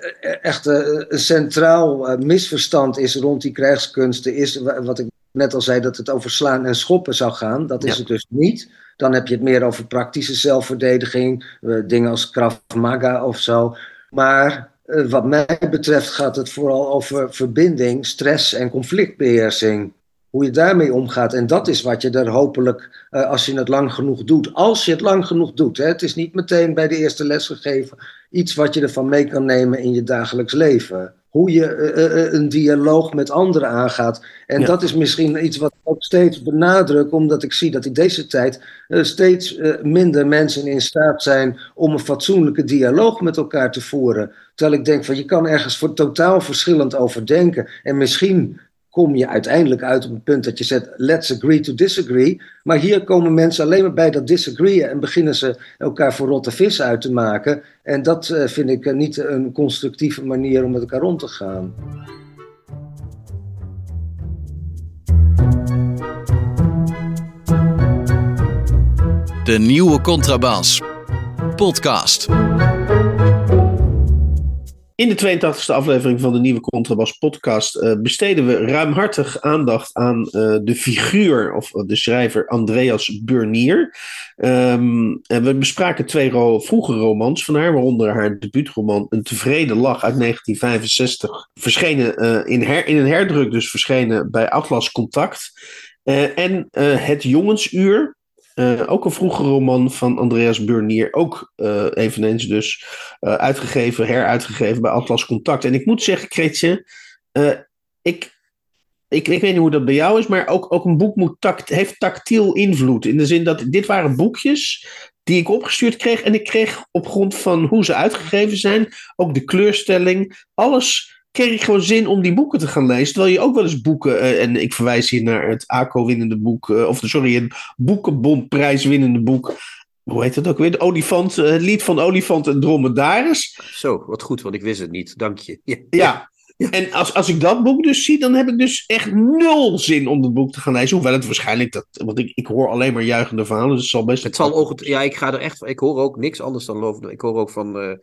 echt een centraal misverstand is rond die krijgskunsten, is wat ik net al zei, dat het over slaan en schoppen zou gaan. Dat is ja. het dus niet. Dan heb je het meer over praktische zelfverdediging, dingen als Krav Maga of zo. Maar wat mij betreft gaat het vooral over verbinding, stress en conflictbeheersing hoe je daarmee omgaat. En dat is wat je er hopelijk, uh, als je het lang genoeg doet, als je het lang genoeg doet. Hè, het is niet meteen bij de eerste les gegeven, iets wat je ervan mee kan nemen in je dagelijks leven. Hoe je uh, uh, een dialoog met anderen aangaat. En ja. dat is misschien iets wat ik ook steeds benadruk, omdat ik zie dat in deze tijd steeds minder mensen in staat zijn om een fatsoenlijke dialoog met elkaar te voeren. Terwijl ik denk van je kan ergens voor totaal verschillend over denken. En misschien kom je uiteindelijk uit op een punt dat je zegt: let's agree to disagree. Maar hier komen mensen alleen maar bij dat disagreeën en beginnen ze elkaar voor rotte vis uit te maken. En dat uh, vind ik uh, niet een constructieve manier om met elkaar om te gaan. De nieuwe Contrabas. Podcast. In de 82e aflevering van de nieuwe Contrabas podcast uh, besteden we ruimhartig aandacht aan uh, de figuur of de schrijver Andreas Burnier. Um, en we bespraken twee ro vroege romans van haar, waaronder haar debuutroman Een tevreden lach uit 1965, verschenen in, in een herdruk dus verschenen bij Atlas Contact. en Het Jongensuur Uh, ook een vroege roman van Andreas Burnier. Ook uh, eveneens dus uh, uitgegeven, heruitgegeven bij Atlas Contact. En ik moet zeggen, Kretje, ik, ik, ik weet niet hoe dat bij jou is, maar ook, ook een boek moet tact, heeft tactiel invloed. In de zin dat dit waren boekjes die ik opgestuurd kreeg. En ik kreeg op grond van hoe ze uitgegeven zijn, ook de kleurstelling, alles kreeg ik gewoon zin om die boeken te gaan lezen. Terwijl je ook wel eens boeken, uh, en ik verwijs hier naar het ACO-winnende boek, uh, of sorry, het Boekenbondprijs-winnende boek. Hoe heet het ook weer? De olifant, uh, het lied van Olifant en Dromedaris. Zo, wat goed, want ik wist het niet. Dank je. Ja, ja. ja. en als, als ik dat boek dus zie, dan heb ik dus echt nul zin om het boek te gaan lezen. Hoewel het waarschijnlijk, dat, want ik, ik hoor alleen maar juichende verhalen, dus het zal best... Het zal ook, ja, ik ga er echt, ik hoor ook niks anders dan loven. Ik hoor ook van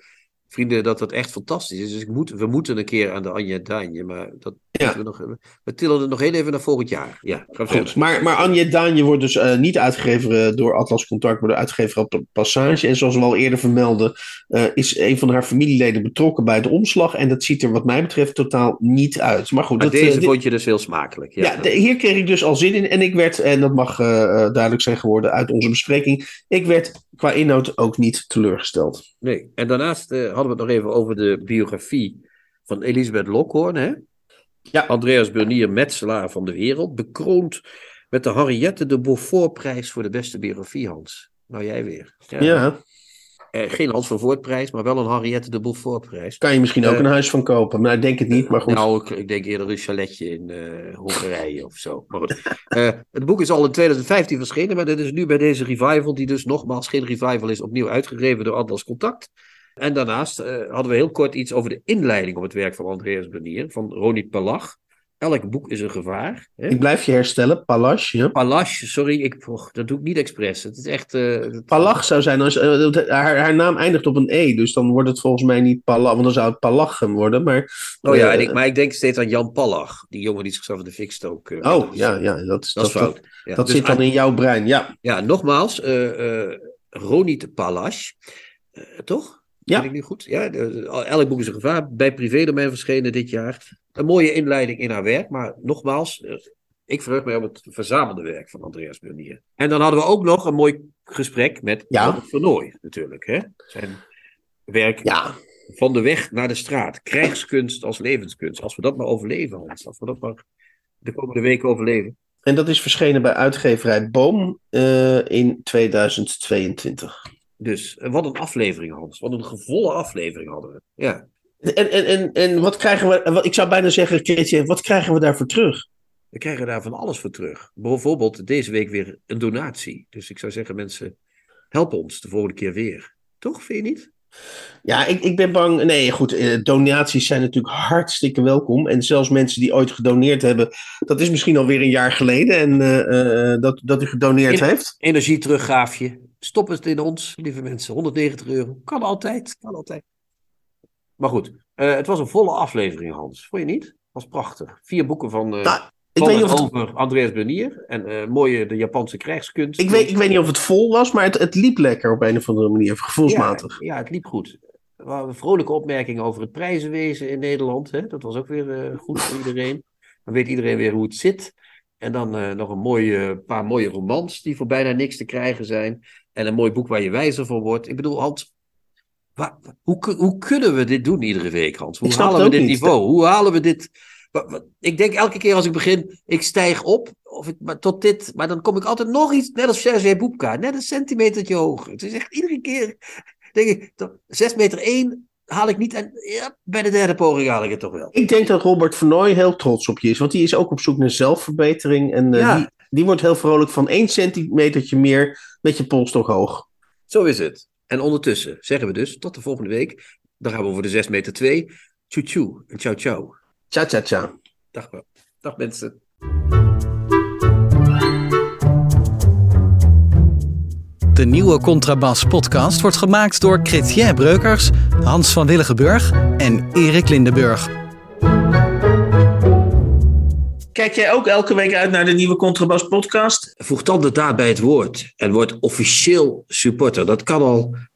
vrienden dat dat echt fantastisch is. Dus ik moet, we moeten een keer aan de Anja Daanje, maar dat ja. we nog We tillen het nog heel even naar volgend jaar. Ja, Goed, maar, maar Anja Daanje wordt dus uh, niet uitgegeven eh, door Atlas Contact, maar uitgegeven op de Passage. En zoals we al eerder vermelden, uh, is een van haar familieleden betrokken bij de omslag. En dat ziet er wat mij betreft totaal niet uit. Maar goed, maar dat, deze vond je dus heel smakelijk. Ja, ja de, hier kreeg ik dus al zin in. En ik werd, en dat mag duidelijk zijn geworden uit onze bespreking, ik werd qua inhoud ook niet teleurgesteld. Nee, en daarnaast hadden we het nog even over de biografie van Elisabeth Lokhoorn, hè? Ja. Andreas Burnier, metselaar van de wereld, bekroond met de Henriette de Beaufortprijs voor de beste biografie, Hans. Nou, jij weer. Ja. ja. Eh, geen Hans van Voortprijs, maar wel een Henriette de Beaufortprijs. Kan je misschien ook uh, een huis van kopen, maar ik denk het niet. Maar goed. Nou, ik, ik denk eerder een chaletje in uh, Hongarije of zo. Maar goed. Het boek is al in 2015 verschenen, maar dit is nu bij deze revival, die dus nogmaals geen revival is, opnieuw uitgegeven door Atlas Contact. En daarnaast uh, hadden we heel kort iets over de inleiding op het werk van Andreas Benier, van Ronit Palach. Elk boek is een gevaar. Hè? Ik blijf je herstellen, Palach. Ja. Palach, sorry, ik, oh, dat doe ik niet expres. Het is echt. Uh, Palach zou zijn, als, uh, haar, haar, naam eindigt op een E, dus dan wordt het volgens mij niet Palach, want dan zou het Palachem worden. Maar, oh ja, en ik, maar ik denk steeds aan Jan Palach, die jongen die zichzelf in de fik stook. Oh dus, ja, ja, dat, is, dat, dat, fout. Dat, ja, dat dus zit dan in jouw brein, ja. Ja, nogmaals, Ronit Palach, toch? Ja. ik nu goed? Ja, elk boek is een gevaar. Bij privédomein verschenen dit jaar. Een mooie inleiding in haar werk. Maar nogmaals, eh, ik verheug mij op het verzamelde werk van Andreas Burnier. En dan hadden we ook nog een mooi gesprek met ja. Robert Vernooy natuurlijk. Hè? Zijn werk ja. van de weg naar de straat. Krijgskunst als levenskunst. Als we dat maar overleven, Hans. Als we dat maar de komende weken overleven. En dat is verschenen bij uitgeverij Boom uh, in 2022. Dus wat een aflevering, Hans. Wat een gevolle aflevering hadden we. Ja. En, en, en, en wat krijgen we, ik zou bijna zeggen, Keetje, wat krijgen we daarvoor terug? We krijgen daar van alles voor terug. Bijvoorbeeld deze week weer een donatie. Dus ik zou zeggen, mensen, help ons de volgende keer weer. Toch, vind je niet? Ja, ik, ik ben bang. Nee, goed. Eh, donaties zijn natuurlijk hartstikke welkom. En zelfs mensen die ooit gedoneerd hebben. Dat is misschien alweer een jaar geleden. En uh, dat, dat u gedoneerd heeft. Energieteruggaafje. Stop het in ons, lieve mensen. 190 euro. Kan altijd. Kan altijd. Maar goed, uh, het was een volle aflevering, Hans. Vond je niet? Het was prachtig. Vier boeken van. Uh, nou, ik weet niet of over. Andreas Benier en uh, mooie de Japanse krijgskunst. Ik weet, ik weet niet of het vol was, maar het, het liep lekker op een of andere manier, gevoelsmatig. Ja, ja het liep goed. We hadden vrolijke opmerkingen over het prijzenwezen in Nederland. Hè? Dat was ook weer goed voor iedereen. Dan weet iedereen weer hoe het zit. En dan nog een mooie, paar mooie romans die voor bijna niks te krijgen zijn. En een mooi boek waar je wijzer van wordt. Ik bedoel, Hans, waar, hoe, hoe kunnen we dit doen iedere week, Hans? Hoe halen we dit niveau? Hoe halen we dit... Ik denk elke keer als ik begin, ik stijg op, of ik, maar tot dit, maar dan kom ik altijd nog iets, net als Sergej Boepka, net een centimetertje hoger. Het is echt iedere keer, denk ik, 6 meter 1 haal ik niet en ja, bij de derde poging haal ik het toch wel. Ik denk dat Robert Vernooy heel trots op je is, want die is ook op zoek naar zelfverbetering en uh, die, die wordt heel vrolijk van 1 centimetertje meer met je polstok hoog. Zo is het. En ondertussen zeggen we dus tot de volgende week. Dan gaan we over de 6 meter 2. Tjoe tjoe en ciao ciao. Ciao ciao ciao. Dag, dag mensen. De nieuwe Contrabas podcast wordt gemaakt door Chrétien Breukers, Hans van Willigenburg en Erik Lindenburg. Kijk jij ook elke week uit naar de nieuwe Contrabas podcast? Voeg dan de daad bij het woord en word officieel supporter. Dat kan al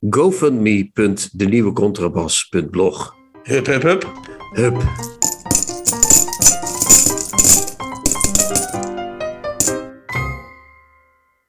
gofundme.denieuwecontrabas.blog. Hup, hup, hup. Hup.